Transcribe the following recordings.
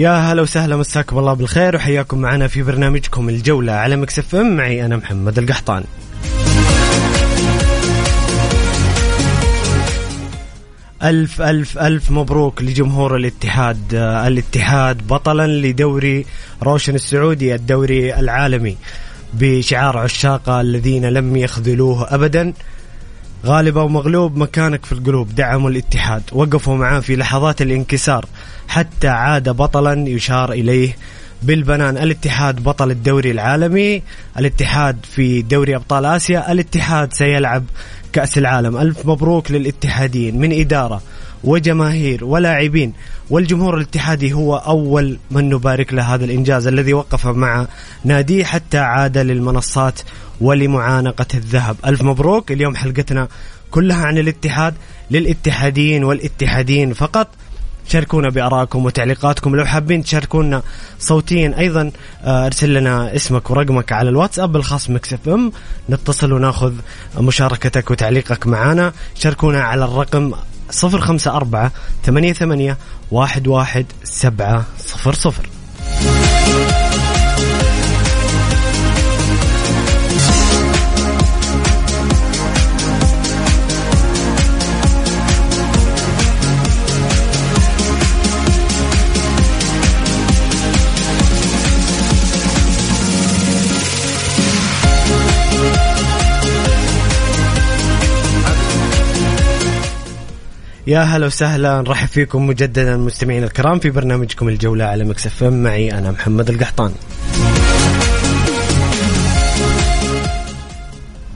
يا هلا وسهلا مساكم الله بالخير وحياكم معنا في برنامجكم الجولة على ميكس أف أم. معي أنا محمد القحطاني. ألف ألف ألف مبروك لجمهور الاتحاد آه، الاتحاد بطلا لدوري روشن السعودي الدوري العالمي بشعار عشاقه الذين لم يخذلوه أبدا. غالب أو مغلوب مكانك في القلوب دعموا الاتحاد. وقفوا معاه في لحظات الانكسار حتى عاد بطلا يشار إليه بالبنان. الاتحاد بطل الدوري العالمي الاتحاد في دوري أبطال آسيا الاتحاد سيلعب كأس العالم. ألف مبروك للاتحاديين. من إدارة وجماهير ولاعبين. والجمهور الاتحادي هو أول من نبارك له هذا الإنجاز الذي وقف مع ناديه حتى عاد للمنصات ولمعانقة الذهب. ألف مبروك. اليوم حلقتنا كلها عن الاتحاد للاتحاديين والاتحاديين فقط. شاركونا بارائكم وتعليقاتكم. لو حابين تشاركونا صوتيا أيضا آه، أرسل لنا اسمك ورقمك على الواتساب الخاص ميكس إف إم. نتصل وناخذ مشاركتك وتعليقك معنا شاركونا على الرقم صفر خمسة أربعة ثمانية ثمانية واحد واحد سبعة صفر صفر. يا هلا وسهلا نرحب فيكم مجددا مستمعينا الكرام في برنامجكم الجولة على مكسف معي أنا محمد القحطاني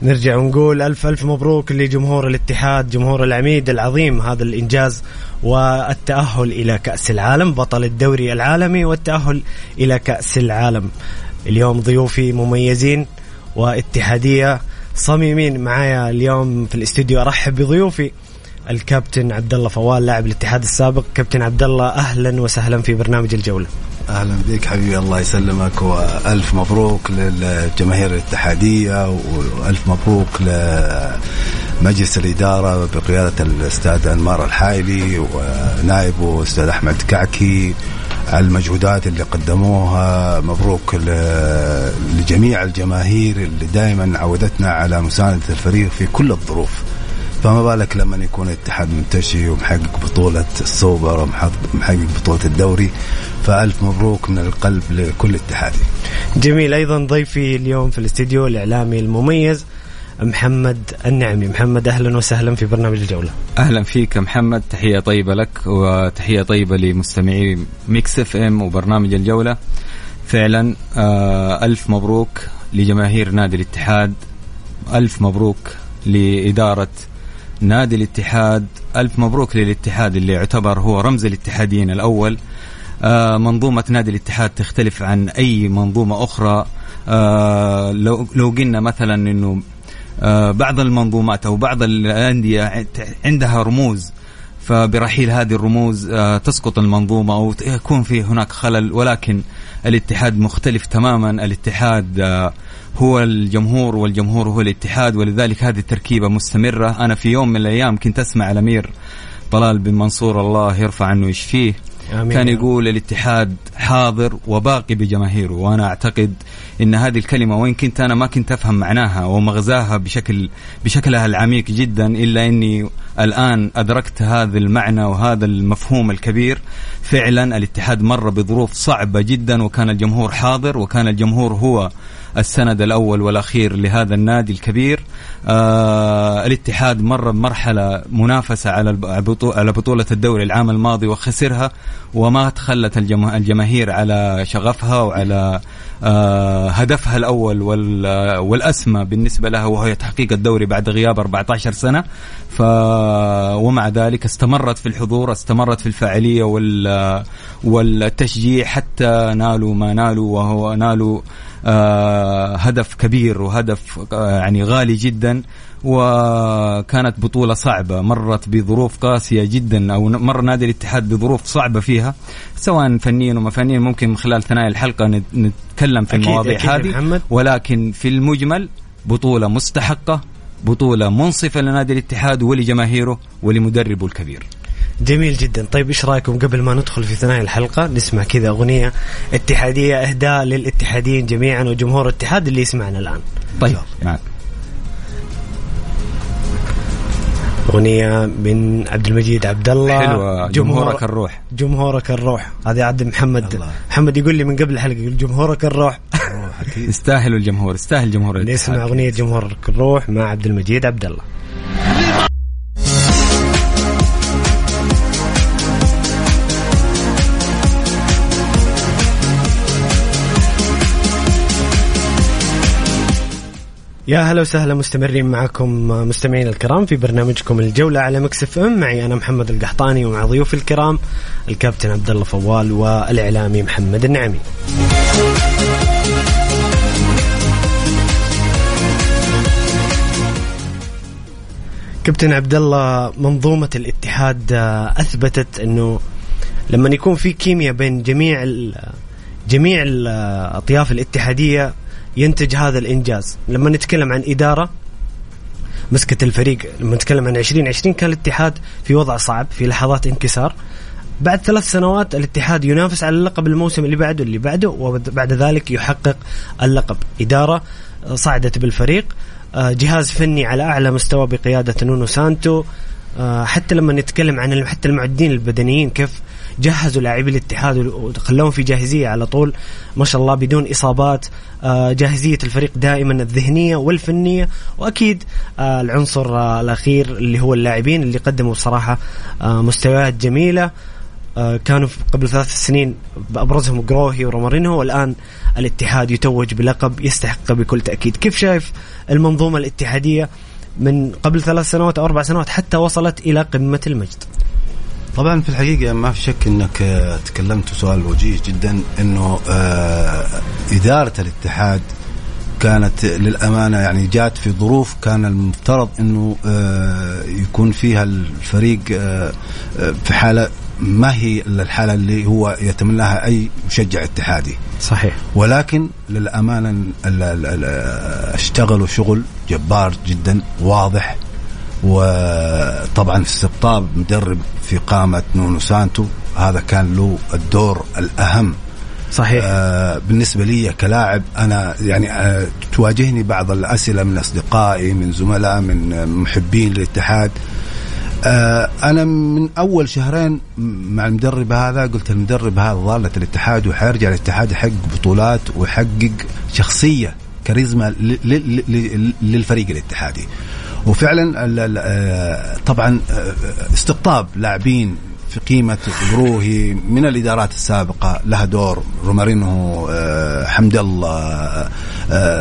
نرجع ونقول ألف ألف مبروك لجمهور الاتحاد جمهور العميد العظيم هذا الإنجاز والتأهل إلى كأس العالم بطل الدوري العالمي والتأهل إلى كأس العالم. اليوم ضيوفي مميزين واتحادية صميمين معايا اليوم في الاستوديو أرحب بضيوفي. الكابتن عبد الله فوال لاعب الاتحاد السابق. كابتن عبد الله أهلا وسهلا في برنامج الجولة. أهلا بك حبيبي الله يسلمك وألف مبروك للجماهير الاتحادية وألف مبروك لمجلس الإدارة بقيادة الأستاذ أنمار الحايلي ونائبه الاستاذ أحمد كعكي المجهودات اللي قدموها. مبروك لجميع الجماهير اللي دائما عودتنا على مساندة الفريق في كل الظروف. فما بالك لما يكون الاتحاد منتشي ومحقق بطولة السوبر ومحقق بطولة الدوري فألف مبروك من القلب لكل اتحادي. جميل. أيضا ضيفي اليوم في الاستديو الإعلامي المميز محمد النعمي. محمد أهلا وسهلا في برنامج الجولة. أهلا فيك محمد. تحية طيبة لك وتحية طيبة لمستمعي ميكس إف إم وبرنامج الجولة. فعلا آه ألف مبروك لجماهير نادي الاتحاد. ألف مبروك لإدارة نادي الاتحاد ألف مبروك للاتحاد اللي يعتبر هو رمز الاتحاديين الأول. آه منظومة نادي الاتحاد تختلف عن أي منظومة أخرى. آه لو, لو قلنا مثلا أنه آه بعض المنظومات أو بعض الأندية عندها رموز فبرحيل هذه الرموز تسقط المنظومة أو يكون في هناك خلل ولكن الاتحاد مختلف تماما. الاتحاد هو الجمهور والجمهور هو الاتحاد ولذلك هذه التركيبة مستمرة. أنا في يوم من الأيام كنت أسمع الأمير طلال بن منصور الله يرفع عنه يشفيه آمين. كان يقول الاتحاد حاضر وباقي بجماهيره وأنا أعتقد إن هذه الكلمة وين كنت أنا ما كنت أفهم معناها ومغزاها بشكل بشكلها العميق جدا إلا إني الآن أدركت هذا المعنى وهذا المفهوم الكبير. فعلا الاتحاد مر بظروف صعبة جدا وكان الجمهور حاضر وكان الجمهور هو السند الأول والأخير لهذا النادي الكبير. آه الاتحاد مر بمرحلة منافسة على على بطولة الدوري العام الماضي وخسرها وما تخلت الجماهير على شغفها وعلى آه هدفها الأول والأسمى بالنسبة لها وهو تحقيق الدوري بعد غياب 14 سنة. ف ومع ذلك استمرت في الحضور استمرت في الفاعلية وال والتشجيع حتى نالوا ما نالوا وهو نالوا هدف كبير وهدف آه يعني غالي جدا وكانت بطولة صعبة. مرت بظروف قاسية جدا أو مر نادي الاتحاد بظروف صعبة فيها سواء فنيا وما فنيا. ممكن من خلال ثنايا الحلقة نتكلم في المواضيع هذه. ولكن في المجمل بطولة مستحقة بطولة منصفة لنادي الاتحاد ولجماهيره ولمدربه الكبير. جميل جدا. طيب إيش رأيكم؟ قبل ما ندخل في ثنايا الحلقة نسمع كذا أغنية اتحادية أهداء للاتحاديين جميعا وجمهور الاتحاد اللي يسمعنا الآن. طيب. معك أغنية من عبد المجيد عبد الله. حلوة. جمهورك الروح. جمهورك الروح. هذه عبد محمد. الله. محمد يقول لي من قبل الحلقة يقول جمهورك الروح. يستاهلوا الجمهور يستاهل جمهور نسمع أغنية جمهورك الروح مع عبد المجيد عبد الله. يا هلا وسهلا مستمرين معكم مستمعين الكرام في برنامجكم الجولة على ميكس أف أم معي أنا محمد القحطاني ومع ضيوفي الكرام الكابتن عبد الله فوال والإعلامي محمد النعمي. كابتن عبد الله منظومة الاتحاد أثبتت أنه لما يكون في كيمياء بين جميع جميع الأطياف الاتحادية ينتج هذا الإنجاز. لما نتكلم عن إدارة مسكت الفريق لما نتكلم عن 2020 كان الاتحاد في وضع صعب في لحظات انكسار. بعد ثلاث سنوات الاتحاد ينافس على اللقب الموسم اللي بعده اللي بعده وبعد ذلك يحقق اللقب. إدارة صعدت بالفريق. آه، جهاز فني على أعلى مستوى بقيادة نونو سانتو. آه، حتى لما نتكلم عن حتى المعدين البدنيين كيف جهزوا لاعبي الاتحاد وخلوهم في جاهزية على طول. ما شاء الله بدون إصابات آه، جاهزية الفريق دائما الذهنية والفنية. وأكيد آه، العنصر آه، الأخير اللي هو اللاعبين اللي قدموا بصراحة مستويات جميلة. كانوا قبل ثلاث سنين ابرزهم جروهي ورومارينو والآن الاتحاد يتوج بلقب يستحق بكل تأكيد. كيف شايف المنظومة الاتحادية من قبل ثلاث سنوات أو أربع سنوات حتى وصلت إلى قمة المجد؟ طبعا في الحقيقة ما في شك أنك آه، تكلمت سؤال وجيه جدا أنه آه، إدارة الاتحاد كانت للأمانة يعني جات في ظروف كان المفترض أنه آه، يكون فيها الفريق في حالة ما هي الحالة اللي هو يتمناها أي مشجع اتحادي. صحيح. ولكن للأمانة اشتغلوا شغل جبار جدا واضح. وطبعا استقطاب مدرب في قامة نونو سانتو. هذا كان له الدور الأهم. صحيح. آه بالنسبة لي كلاعب أنا يعني آه تواجهني بعض الأسئلة من أصدقائي من زملاء من محبين للاتحاد آه أنا من أول شهرين مع المدرب هذا قلت المدرب هذا ضالة الاتحاد وحيرجع الاتحاد يحقق بطولات ويحقق شخصية كاريزما للفريق الاتحادي. وفعلا آه، طبعا آه، استقطاب لاعبين في قيمة بروهي من الإدارات السابقة. لها دور رومارينو آه، حمد الله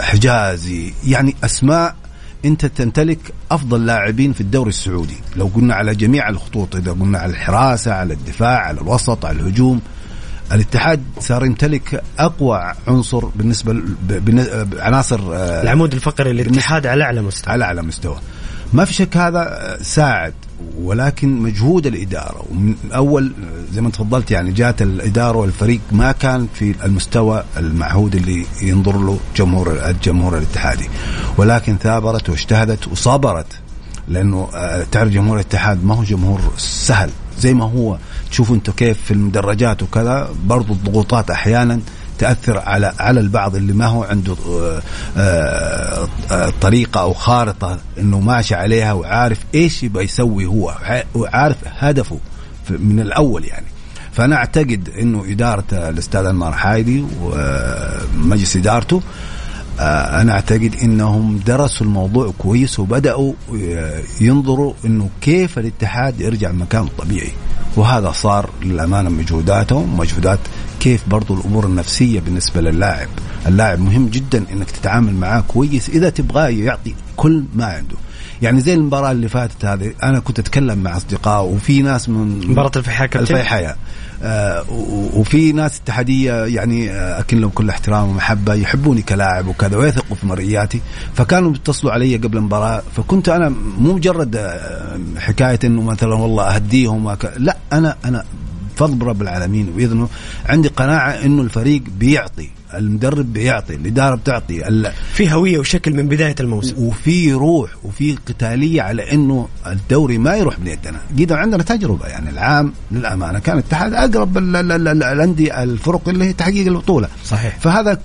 حجازي. يعني أسماء أنت تمتلك أفضل لاعبين في الدوري السعودي. لو قلنا على جميع الخطوط إذا قلنا على الحراسة على الدفاع على الوسط على الهجوم الاتحاد صار يمتلك أقوى عنصر بالنسبة عناصر العمود الفقري للاتحاد على أعلى مستوى. على أعلى مستوى. ما في شك هذا ساعد ولكن مجهود الإدارة. ومن اول زي ما تفضلت يعني جات الإدارة والفريق ما كان في المستوى المعهود اللي ينظر له جمهور الجمهور الاتحادي ولكن ثابرت واجتهدت وصبرت لأنه آه، تعرف جمهور الاتحاد ما هو جمهور سهل. زي ما هو تشوفوا أنتم كيف في المدرجات وكذا برضو الضغوطات أحيانا تأثر على على البعض اللي ما هو عنده آه، آه، آه، طريقة أو خارطة إنه ماشي عليها وعارف إيش يبغى يسوي هو وعارف هدفه من الأول يعني. فأنا أعتقد إنه إدارة الأستاذ أنمار حايدي ومجلس إدارته أنا أعتقد إنهم درسوا الموضوع كويس وبدأوا آه، ينظروا إنه كيف الاتحاد يرجع مكانه الطبيعي. وهذا صار للأمانة مجهوداتهم مجهودات كيف برضو الأمور النفسية بالنسبة للاعب. اللاعب مهم جدا إنك تتعامل معاه كويس إذا تبغاه يعطي كل ما عنده. يعني زي المباراة اللي فاتت هذه أنا كنت أتكلم مع اصدقاء وفي ناس من مباراة الفيحاء الفيحاء آه وفي ناس اتحادية يعني آه أكن لهم كل احترام ومحبة يحبوني كلاعب وكذا ويثقوا في مرئياتي فكانوا بيتصلوا علي قبل المباراة فكنت أنا مو مجرد آه حكاية إنه مثلا والله أهديهم. لا أنا أنا بفضل رب العالمين وإذنه عندي قناعة إنه الفريق بيعطي المدرب بيعطي الإدارة بتعطي ال... في هوية وشكل من بداية الموسم. وفي روح وفي قتالية على إنه الدوري ما يروح من يدنا قدر عندنا تجربة يعني العام للأمانة كان الاتحاد أقرب الأندية الفرق اللي هي تحقيق البطولة. صحيح. فهذا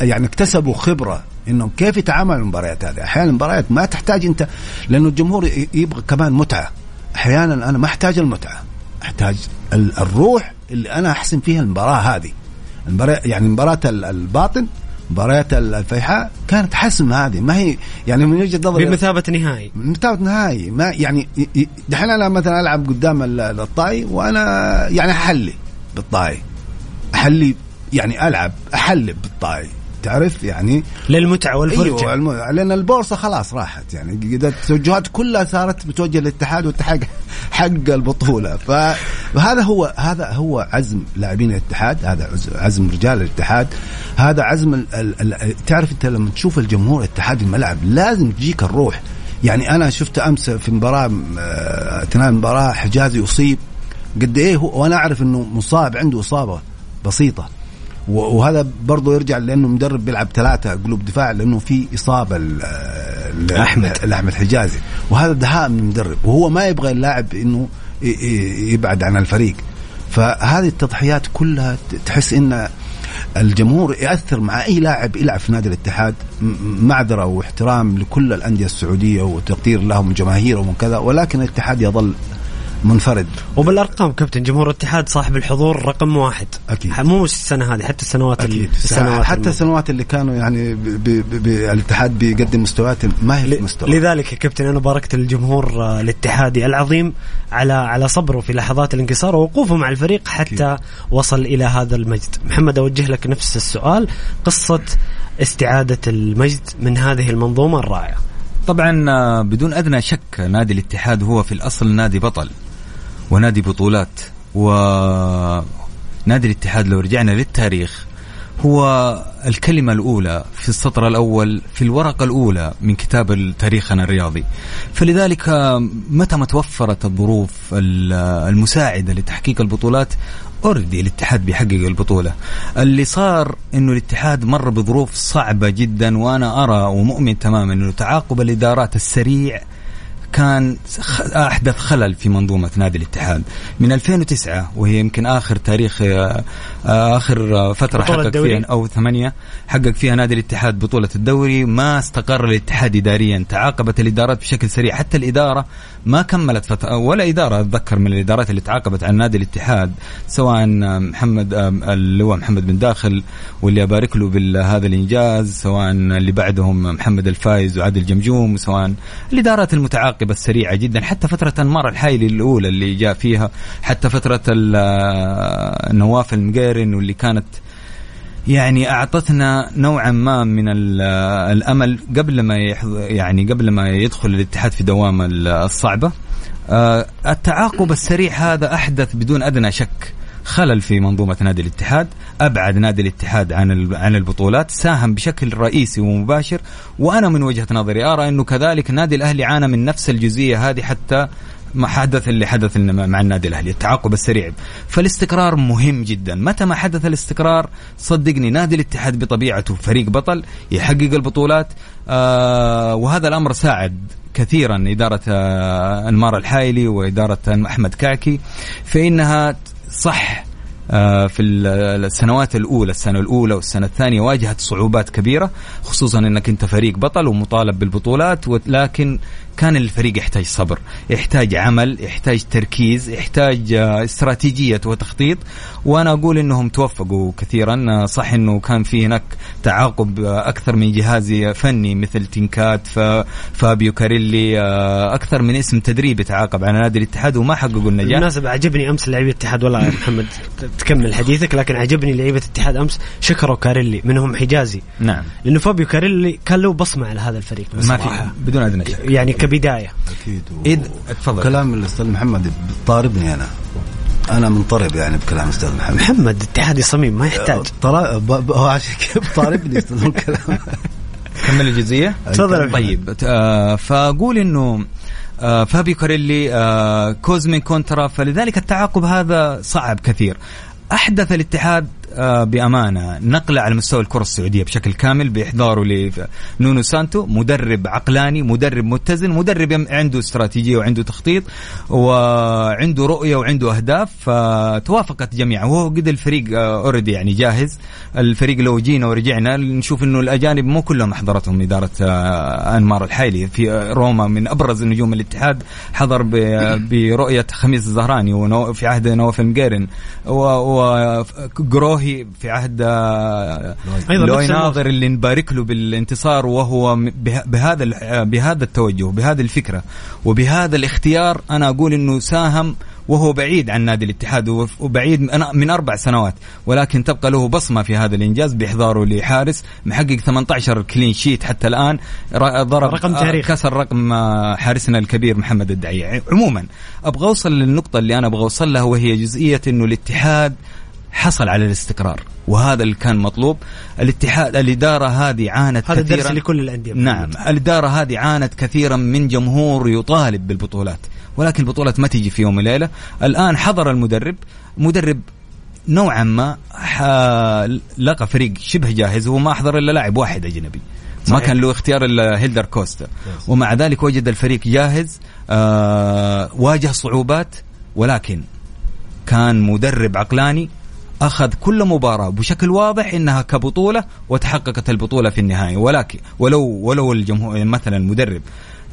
يعني اكتسبوا خبرة إنهم كيف يتعاملوا المباريات هذه. أحيانا المباريات ما تحتاج أنت لأنه الجمهور يبغى كمان متعة. أحيانا أنا ما أحتاج المتعة أحتاج الروح اللي أنا أحسن فيها المباراة هذه. المباراة يعني مباراة الباطن مباريات الفيحاء كانت حسم هذه. ما هي يعني من وجهة نظري بمثابة نهائي. بمثابة نهائي. ما يعني دحين أنا مثلا ألعب قدام الطائي وأنا يعني أحلي بالطائي. احلي يعني ألعب احلب بالطائي. تعرف يعني؟ للمتعة والفرجة. أيوه لأن البورصة خلاص راحت يعني التوجهات كلها صارت بتوجه للاتحاد والاتحاد حق البطولة. فهذا هو هذا هو عزم لاعبين الاتحاد هذا عزم رجال الاتحاد هذا عزم ال ال ال تعرف أنت لما تشوف الجمهور الاتحاد الملعب لازم تجيك الروح. يعني أنا شفت أمس في مباراة اثناء المباراة حجازي أصيب. قد إيه هو وأنا أعرف إنه مصاب عنده إصابة بسيطة. وهذا برضه يرجع لأنه مدرب بيلعب ثلاثة قلوب دفاع لأنه في إصابة لأحمد. لأحمد حجازي. وهذا دهاء من المدرب. وهو ما يبغى اللاعب إنه يبعد عن الفريق. فهذه التضحيات كلها تحس إن الجمهور يأثر مع أي لاعب يلعب في نادي الاتحاد معذرة واحترام لكل الأندية السعودية وتقدير لهم جماهيرهم وكذا ولكن الاتحاد يظل منفرد. وبالأرقام كابتن جمهور الاتحاد صاحب الحضور رقم واحد. أكيد. مو السنة هذه حتى السنوات أكيد. السنوات حتى السنوات اللي كانوا يعني الاتحاد بيقدم مستويات ما هي في مستوى. لذلك يا كابتن أنا باركت الجمهور آه، الاتحادي العظيم على على صبره في لحظات الانكسار ووقوفه مع الفريق حتى أكيد. وصل إلى هذا المجد. محمد أوجه لك نفس السؤال قصة استعادة المجد من هذه المنظومة الرائعة. طبعا آه، بدون أدنى شك نادي الاتحاد هو في الأصل نادي بطل. ونادي بطولات. ونادي الاتحاد لو رجعنا للتاريخ هو الكلمة الأولى في السطر الأول في الورقة الأولى من كتاب تاريخنا الرياضي. فلذلك متى ما توفرت الظروف المساعدة لتحقيق البطولات اوريدي الاتحاد بيحقق البطولة. اللي صار إنه الاتحاد مر بظروف صعبة جدا وأنا أرى ومؤمن تماما إنه تعاقب الإدارات السريع كان أحدث خلل في منظومة نادي الاتحاد. من 2009 وهي يمكن آخر تاريخ آه، آخر فترة حقق فيها أو ثمانية حقق فيها نادي الاتحاد بطولة الدوري. ما استقر الاتحاد اداريا تعاقبت الإدارات بشكل سريع. حتى الإدارة ما كملت فترة ولا إدارة أتذكر من الإدارات اللي تعاقبت عن نادي الاتحاد سواء محمد اللي هو محمد بن داخل واللي أبارك له بهذا الإنجاز سواء اللي بعدهم محمد الفايز وعادل جمجوم سواء الإدارات المتعاقبة السريعة جدا حتى فترة أنمار الحايلي الأولى اللي جاء فيها حتى فترة نواف المقيرن واللي كانت يعني أعطتنا نوعا ما من الأمل قبل ما يعني قبل ما يدخل الاتحاد في دوامه الصعبة. آه، التعاقب السريع هذا أحدث بدون أدنى شك خلل في منظومة نادي الاتحاد، أبعد نادي الاتحاد عن عن البطولات، ساهم بشكل رئيسي ومباشر، وأنا من وجهة نظري أرى إنه كذلك نادي الأهلي عانى من نفس الجزئية هذه حتى حدث اللي حدث مع النادي الأهلي. التعاقب السريع. فالاستقرار مهم جدا. متى ما حدث الاستقرار صدقني نادي الاتحاد بطبيعته فريق بطل يحقق البطولات. آه وهذا الأمر ساعد كثيرا إدارة آه أنمار الحايلي وإدارة أحمد كعكي في أنها صح آه، في السنوات الأولى السنة الأولى والسنة الثانية واجهت صعوبات كبيرة خصوصا إنك أنت فريق بطل ومطالب بالبطولات ولكن كان الفريق يحتاج صبر يحتاج عمل يحتاج تركيز يحتاج آه، استراتيجية وتخطيط. وأنا أقول أنهم توفقوا كثيرا. آه، صح أنه كان في هناك تعاقب آه، أكثر من جهاز فني مثل تين كات فابيو كاريلي أكثر من اسم تدريب تعاقب على نادي الاتحاد وما حققوا النجاح. بالمناسبة عجبني أمس لعيبة الاتحاد. والله يا محمد تكمل حديثك لكن عجبني لعيبة الاتحاد أمس. شكروا كاريلي منهم حجازي. نعم. لأنه فابيو كاريلي كان له بصمة على هذا الفريق. ما في بدون أدنى شك. يعني كبداية أكيد. و... إذ تفضل. كلام الأستاذ محمد طاربني أنا. أنا منطرب يعني بكلام الأستاذ محمد. محمد اتحادي صميم ما يحتاج. طرا... ب... ب... هو عشان كيف طاربني أستاذ الكلام؟ كمل الجزئية. تفضل. طيب آه فأقول إنه آه فابيو كاريلي آه كوزمين كونترا فلذلك التعاقب هذا صعب كثير. أحدث الاتحاد بأمانة نقله على مستوى الكرة السعودية بشكل كامل بإحضاره لنونو سانتو مدرب عقلاني مدرب متزن مدرب عنده استراتيجية وعنده تخطيط وعنده رؤية وعنده أهداف فتوافقت جميعا. وهو قد الفريق already آه، يعني جاهز. الفريق لو جينا ورجعنا نشوف إنه الأجانب مو كلهم حضرتهم إدارة آه، أنمار الحائلي. فروما من أبرز نجوم الاتحاد حضر برؤية خميس الزهراني وفي عهد نواف المقيرن. وجروهي هي في عهد أيضا لوي ناظر اللي نبارك له بالانتصار وهو بهذا بهذا التوجه بهذه الفكرة وبهذا الاختيار أنا أقول إنه ساهم وهو بعيد عن نادي الاتحاد وبعيد من أربع سنوات ولكن تبقى له بصمة في هذا الإنجاز بإحضاره لحارس محقق 18 كلين شيت حتى الآن ضرب رقم تاريخ. كسر رقم آه، حارسنا الكبير محمد الدعيع. عموما أبغى أوصل للنقطة اللي أنا أبغى أوصل لها وهي جزئية إنه الاتحاد حصل على الاستقرار. وهذا اللي كان مطلوب. الاتحاد الإدارة هذه عانت هذا كثيرا. لكل الأندية. نعم. الإدارة هذه عانت كثيرا من جمهور يطالب بالبطولات. ولكن البطولات ما تيجي في يوم وليلة. الآن حضر المدرب. مدرب نوعا ما لقى فريق شبه جاهز وهو ما أحضر إلا لاعب واحد أجنبي. صحيح. ما كان له اختيار إلا هيلدر كوستا ومع ذلك وجد الفريق جاهز. آه واجه صعوبات. ولكن كان مدرب عقلاني. أخذ كل مباراة بشكل واضح إنها كبطولة وتحققت البطولة في النهايه ولكن ولو ولو الجمهور مثلا المدرب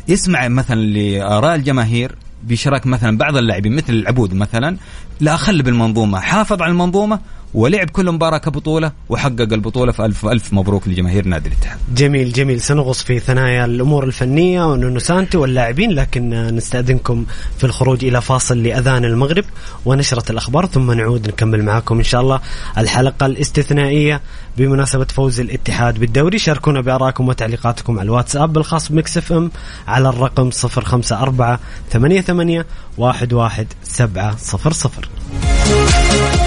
يسمع مثلا لآراء الجماهير بشراك مثلا بعض اللاعبين مثل العبود مثلا لا أخل بالمنظومة حافظ على المنظومة ولعب كل مباراة كبطولة وحقق البطولة فألف ألف مبروك لجماهير نادي الاتحاد. جميل جميل. سنغص في ثنايا الأمور الفنية ونونو سانتو واللاعبين لكن نستأذنكم في الخروج إلى فاصل لأذان المغرب ونشرة الأخبار ثم نعود نكمل معكم إن شاء الله الحلقة الاستثنائية بمناسبة فوز الاتحاد بالدوري. شاركونا بآرائكم وتعليقاتكم على الواتساب الخاص بمكس إف إم على الرقم 054 88 11700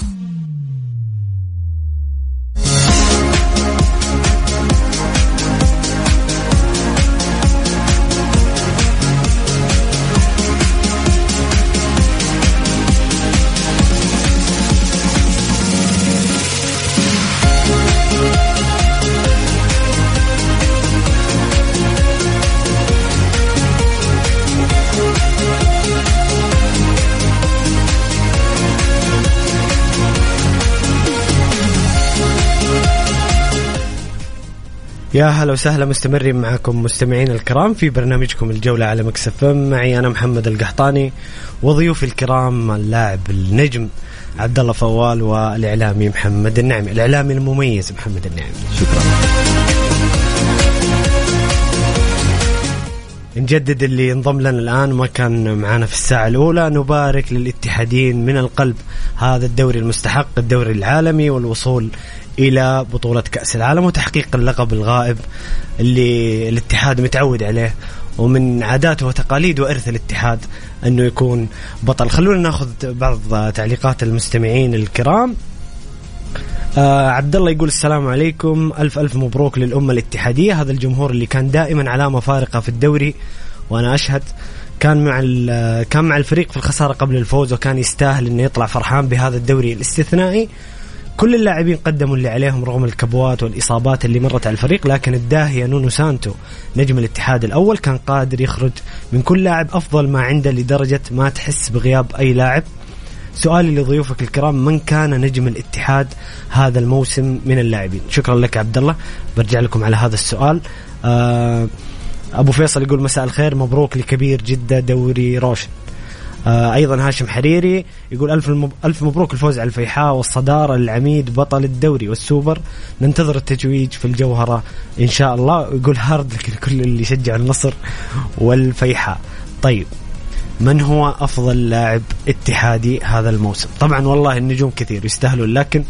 يا هلا وسهلا مستمرين معكم مستمعين الكرام في برنامجكم الجولة على ميكس أف معي أنا محمد القحطاني وضيوفي الكرام اللاعب النجم عبد الله فوال والإعلامي محمد النعمي الإعلامي المميز محمد النعمي شكرا. نجدد اللي انضم لنا الآن ما كان معنا في الساعة الأولى. نبارك للاتحادين من القلب هذا الدوري المستحق الدوري العالمي والوصول إلى بطولة كأس العالم وتحقيق اللقب الغائب اللي الاتحاد متعود عليه. ومن عاداته وتقاليد وإرث الاتحاد أنه يكون بطل. خلونا ناخذ بعض تعليقات المستمعين الكرام. آه عبد الله يقول السلام عليكم. ألف ألف مبروك للأمة الاتحادية. هذا الجمهور اللي كان دائما علامه فارقه في الدوري وأنا أشهد كان مع كان مع الفريق في الخسارة قبل الفوز وكان يستاهل إنه يطلع فرحان بهذا الدوري الاستثنائي. كل اللاعبين قدموا اللي عليهم رغم الكبوات والإصابات اللي مرت على الفريق لكن الداهيه نونو سانتو نجم الاتحاد الأول كان قادر يخرج من كل لاعب أفضل ما عنده لدرجة ما تحس بغياب أي لاعب. سؤالي لضيوفك الكرام من كان نجم الاتحاد هذا الموسم من اللاعبين؟ شكرا لك عبد الله برجع لكم على هذا السؤال. آه أبو فيصل يقول مساء الخير مبروك لكبير جدة دوري روشن. آه أيضا هاشم حريري يقول ألف. ألف مبروك الفوز على الفيحاء والصدارة للعميد بطل الدوري والسوبر. ننتظر التتويج في الجوهرة إن شاء الله. يقول hard luck لكل اللي يشجع النصر والفيحاء. طيب من هو أفضل لاعب اتحادي هذا الموسم؟ طبعا والله النجوم كثير يستاهلون لكن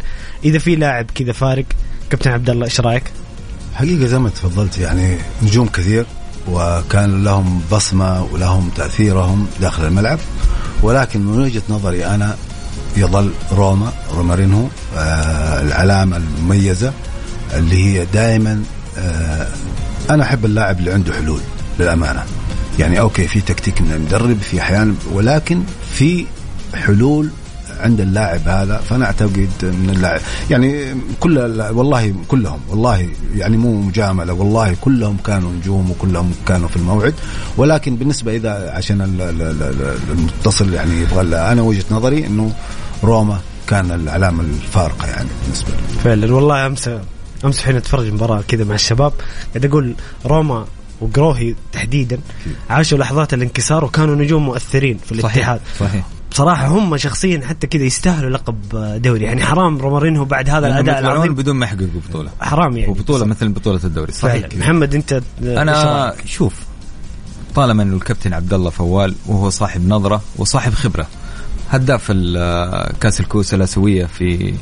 إذا في لاعب كذا فارق كابتن عبد الله إيش رأيك؟ حقيقة زي ما تفضلت يعني نجوم كثير وكان لهم بصمة ولهم تأثيرهم داخل الملعب ولكن من وجهة نظري أنا يظل روما رومارينهو آه العلامة المميزة اللي هي دائما آه أنا أحب اللاعب اللي عنده حلول للأمانة. يعني أوكي في تكتيك من المدرب في أحيانا ولكن في حلول عند اللاعب هذا. فأنا أعتقد من اللاعب يعني كل والله كلهم والله يعني مو مجاملة والله كلهم كانوا نجوم وكلهم كانوا في الموعد. ولكن بالنسبة إذا عشان المتصل يعني يبغى أنا وجهة نظري إنه روما كان العلامة الفارقة يعني بالنسبة لي. فعلا والله أمس أمس حين اتفرج مباراة كذا مع الشباب قاعد أقول روما وجروهي تحديدا عاشوا لحظات الانكسار وكانوا نجوم مؤثرين في الاتحاد. صحيح, صحيح. بصراحة هم شخصيا حتى كذا يستاهلوا لقب دوري. يعني حرام رومارينو بعد هذا الأداء العظيم. بدون ما يحققوا بطولة. حرام يعني. وبطولة مثل بطولة الدوري. صحيح محمد أنت أنا شوف طالما أنه الكابتن عبد الله فوال وهو صاحب نظرة وصاحب خبرة هداف كأس الكؤوس الآسيوية في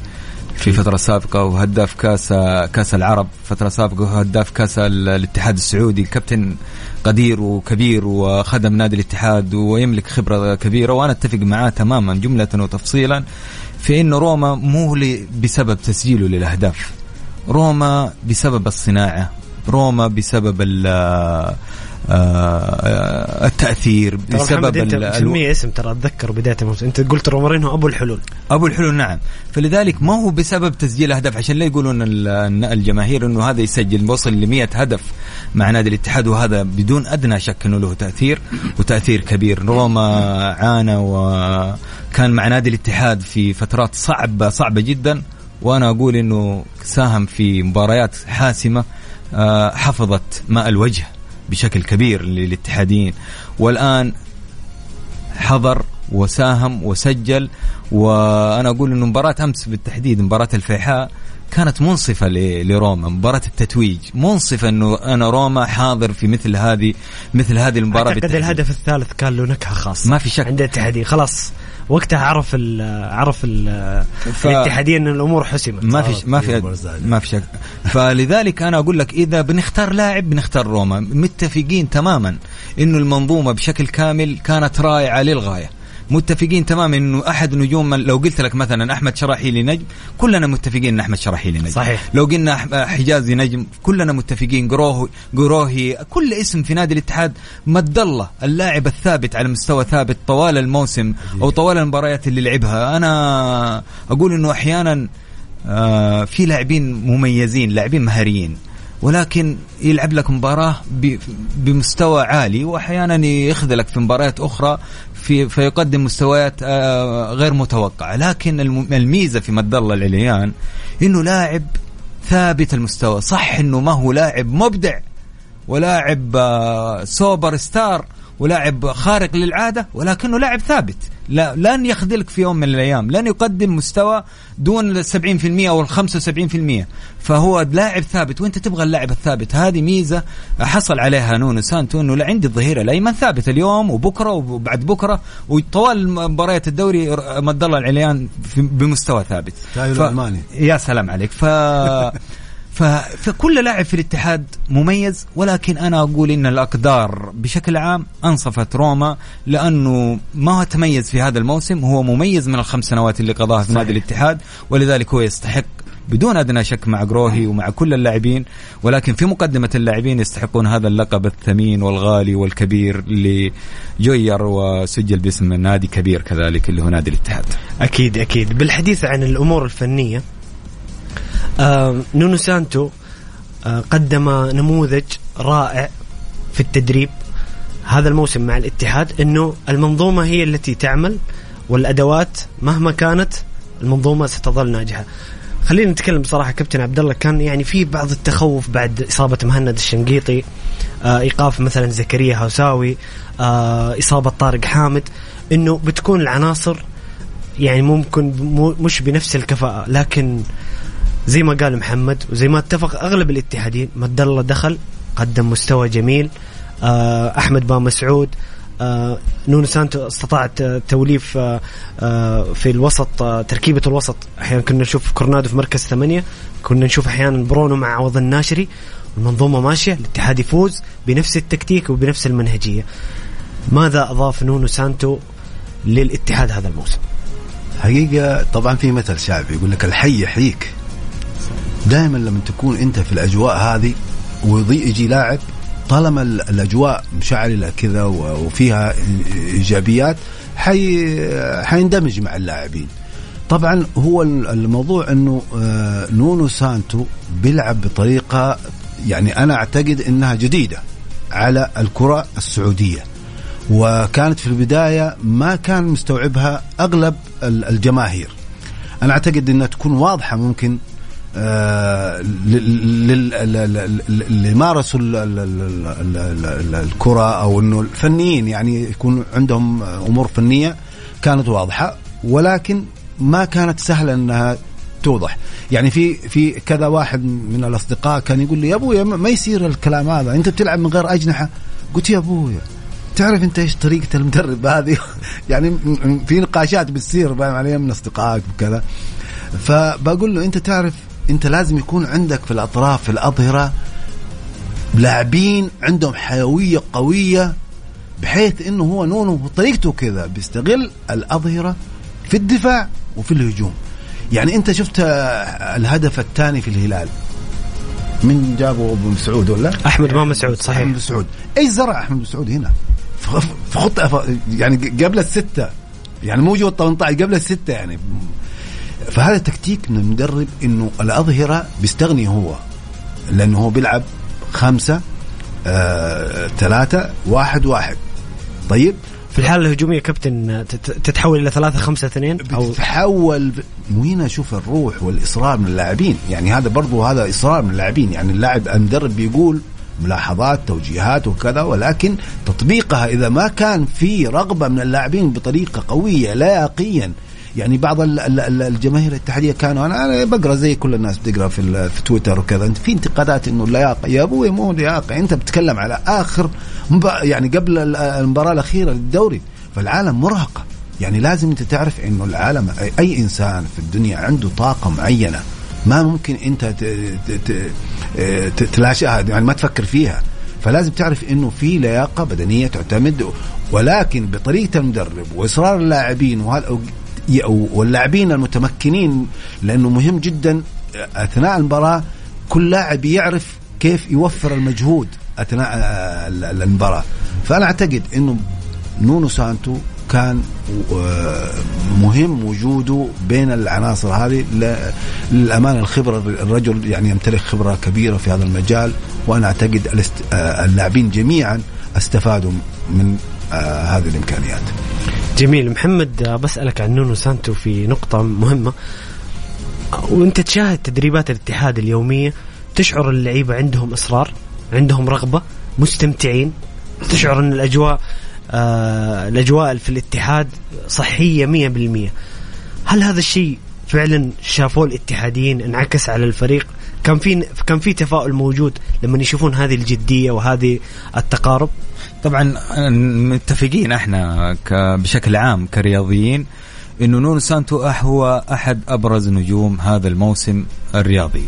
في فترة سابقة وهداف كأس كأس العرب فترة سابقة وهداف كأس الاتحاد السعودي. الكابتن قدير وكبير وخدم نادي الاتحاد ويملك خبرة كبيرة وأنا أتفق معاه تماما جملة وتفصيلا في أنه روما مو بسبب تسجيله للأهداف. روما بسبب الصناعة. روما بسبب التأثير بسبب أنت مسميه اسم ترى أتذكر بداية الموسم. أنت قلت رومارينو أبو الحلول. أبو الحلول نعم. فلذلك ما هو بسبب تسجيل أهداف؟ عشان لا يقولون الجماهير إنه هذا يسجل وصل ل 100 هدف مع نادي الاتحاد وهذا بدون أدنى شك إنه له تأثير وتأثير كبير. روما عانى وكان مع نادي الاتحاد في فترات صعبة صعبة جدا. وأنا أقول إنه ساهم في مباريات حاسمة آه، حفظت ماء الوجه. بشكل كبير للاتحاديين. والآن حضر وساهم وسجل وأنا أقول إنه مباراة أمس بالتحديد مباراة الفيحاء كانت منصفة لروما مباراة التتويج. منصفة إنه أنا روما حاضر في مثل هذه مثل هذه المباراة أعتقد الهدف الثالث كان له نكهه خاصه ما في شك. عند الاتحادين خلاص. وقتها عرف ال عرف ال ف... الاتحادية إن الأمور حسمت. ما في ما في ما في شك. فلذلك أنا أقول لك إذا بنختار لاعب بنختار روما. متفقين تماما إنه المنظومة بشكل كامل كانت رائعة للغاية. متفقين تماما إنه أحد نجوم لو قلت لك مثلا أحمد شراحيلي نجم كلنا متفقين إن أحمد شراحيلي نجم صحيح. لو قلنا حجازي نجم كلنا متفقين. قروه قروهي كل اسم في نادي الاتحاد مد الله. اللاعب الثابت على مستوى ثابت طوال الموسم أو طوال المباريات اللي لعبها. أنا أقول إنه أحيانا آه في لاعبين مميزين لاعبين مهاريين. ولكن يلعب لك مباراة بمستوى عالي وأحيانا يخذلك في مباريات أخرى في فيقدم مستويات آه، غير متوقعة. لكن الميزة في مد الله العليان إنه لاعب ثابت المستوى. صح إنه ما هو لاعب مبدع ولاعب آه، سوبر ستار ولاعب خارق للعادة ولكنه لاعب ثابت. لا لن يخذلك في يوم من الأيام لن يقدم مستوى دون ال 70% أو ال 75% فهو لاعب ثابت وإنت تبغى اللاعب الثابت. هذه ميزة حصل عليها نونو سانتو إنه عندي الظهير الايمن ثابت اليوم وبكرة وبعد بكرة وطوال مباريات الدوري مد الله العليان بمستوى ثابت. ف... يا سلام عليك. ف فكل لاعب في الاتحاد مميز ولكن أنا أقول إن الأقدار بشكل عام أنصفت روما لأنه ما هو تميز في هذا الموسم هو مميز من الخمس سنوات اللي قضاها في نادي الاتحاد ولذلك هو يستحق بدون أدنى شك مع جروهي ومع كل اللاعبين ولكن في مقدمة اللاعبين يستحقون هذا اللقب الثمين والغالي والكبير اللي جير وسجل باسم نادي كبير كذلك اللي هو نادي الاتحاد. أكيد أكيد بالحديث عن الأمور الفنية نونو سانتو آه قدم نموذج رائع في التدريب هذا الموسم مع الاتحاد إنه المنظومة هي التي تعمل والأدوات مهما كانت المنظومة ستظل ناجحة. خلينا نتكلم بصراحه كابتن عبد الله كان يعني في بعض التخوف بعد إصابة مهند الشنقيطي آه إيقاف مثلا زكريا هوساوي آه إصابة طارق حامد إنه بتكون العناصر يعني ممكن مش بنفس الكفاءة لكن زي ما قال محمد وزي ما اتفق أغلب الاتحادين مد الله دخل قدم مستوى جميل. آه أحمد بامسعود آه نونو سانتو استطاعت توليف آه آه في الوسط آه تركيبة الوسط. أحيانا كنا نشوف كورونادو في مركز ثمانية كنا نشوف أحيانا برونو مع عوض الناشري. المنظومة ماشية الاتحاد يفوز بنفس التكتيك وبنفس المنهجية. ماذا أضاف نونو سانتو للاتحاد هذا الموسم؟ حقيقة طبعا في مثل شعبي يقول لك الحي يحييك. دائما لما تكون أنت في الأجواء هذه ويجي لاعب طالما الأجواء مشعلة كذا وفيها إيجابيات حي حيندمج مع اللاعبين. طبعا هو الموضوع إنه آه، نونو سانتو بيلعب بطريقة يعني أنا أعتقد إنها جديدة على الكرة السعودية. وكانت في البداية ما كان مستوعبها أغلب الجماهير. أنا أعتقد إنها تكون واضحة ممكن اللي مارسوا الكرة أو أنه الفنيين يعني يكون عندهم أمور فنية كانت واضحة ولكن ما كانت سهلة أنها توضح. يعني في في كذا واحد من الأصدقاء كان يقول لي يا ابويا ما يصير الكلام هذا. أنت بتلعب من غير أجنحة. قلت يا ابويا تعرف أنت إيش طريقة المدرب هذه؟ يعني في نقاشات بتصير فاهم علي من أصدقائك وكذا. فبقول له أنت تعرف انت لازم يكون عندك في الأطراف في الأظهرة لاعبين عندهم حيوية قوية بحيث إنه هو نونو بطريقته كذا بيستغل الأظهرة في الدفاع وفي الهجوم. يعني أنت شفت الهدف الثاني في الهلال. من جابه أبو مسعود ولا؟ أحمد بن مسعود صحيح. أحمد مسعود. إيش زرع أحمد مسعود هنا؟ في خطة يعني قبل الستة. يعني مو جوه 18 قبل الستة يعني. فهذا تكتيك من المدرب إنه الأظهرة بيستغني هو لأنه هو بيلعب خمسة آه، ثلاثة واحد واحد. طيب؟ في الحالة الهجومية كابتن تتحول إلى ثلاثة خمسة اثنين؟ أو تتحول وهنا شوف الروح والإصرار من اللاعبين؟ يعني هذا برضو هذا إصرار من اللاعبين. يعني اللاعب المدرب بيقول ملاحظات توجيهات وكذا ولكن تطبيقها إذا ما كان في رغبة من اللاعبين بطريقة قوية لياقيا يعني بعض الجماهير الاتحاديه كانوا أنا بقرأ زي كل الناس بتقرأ في في تويتر وكذا. أنت في انتقادات إنه اللياقه يا أبوي مو لياقه أنت بتتكلم على آخر يعني قبل المباراة الأخيرة للدوري. فالعالم مرهقه يعني لازم أنت تعرف إنه العالم أي إنسان في الدنيا عنده طاقة معينة ما ممكن أنت تلاشاها يعني ما تفكر فيها. فلازم تعرف إنه في لياقة بدنية تعتمد ولكن بطريقة المدرب وإصرار اللاعبين واللاعبين المتمكنين لأنه مهم جدا أثناء المباراة كل لاعب يعرف كيف يوفر المجهود أثناء المباراة. فأنا أعتقد إنه نونو سانتو كان آه، مهم وجوده بين العناصر هذه للأمانة الخبرة الرجل يعني يمتلك خبرة كبيرة في هذا المجال وأنا أعتقد آه، اللاعبين جميعا استفادوا من آه، هذه الإمكانيات. جميل. محمد بسألك عن نونو سانتو في نقطة مهمة. وانت تشاهد تدريبات الاتحاد اليومية تشعر اللعيبة عندهم إصرار عندهم رغبة مستمتعين تشعر أن الأجواء آه الأجواء في الاتحاد صحية مية بالمية. هل هذا الشيء فعلا شافوه الاتحاديين انعكس على الفريق؟ كان في كان في تفاؤل موجود لما يشوفون هذه الجدية وهذه التقارب؟ طبعا متفقين إحنا بشكل عام كرياضيين إنه نونو سانتو هو أحد أبرز نجوم هذا الموسم الرياضي.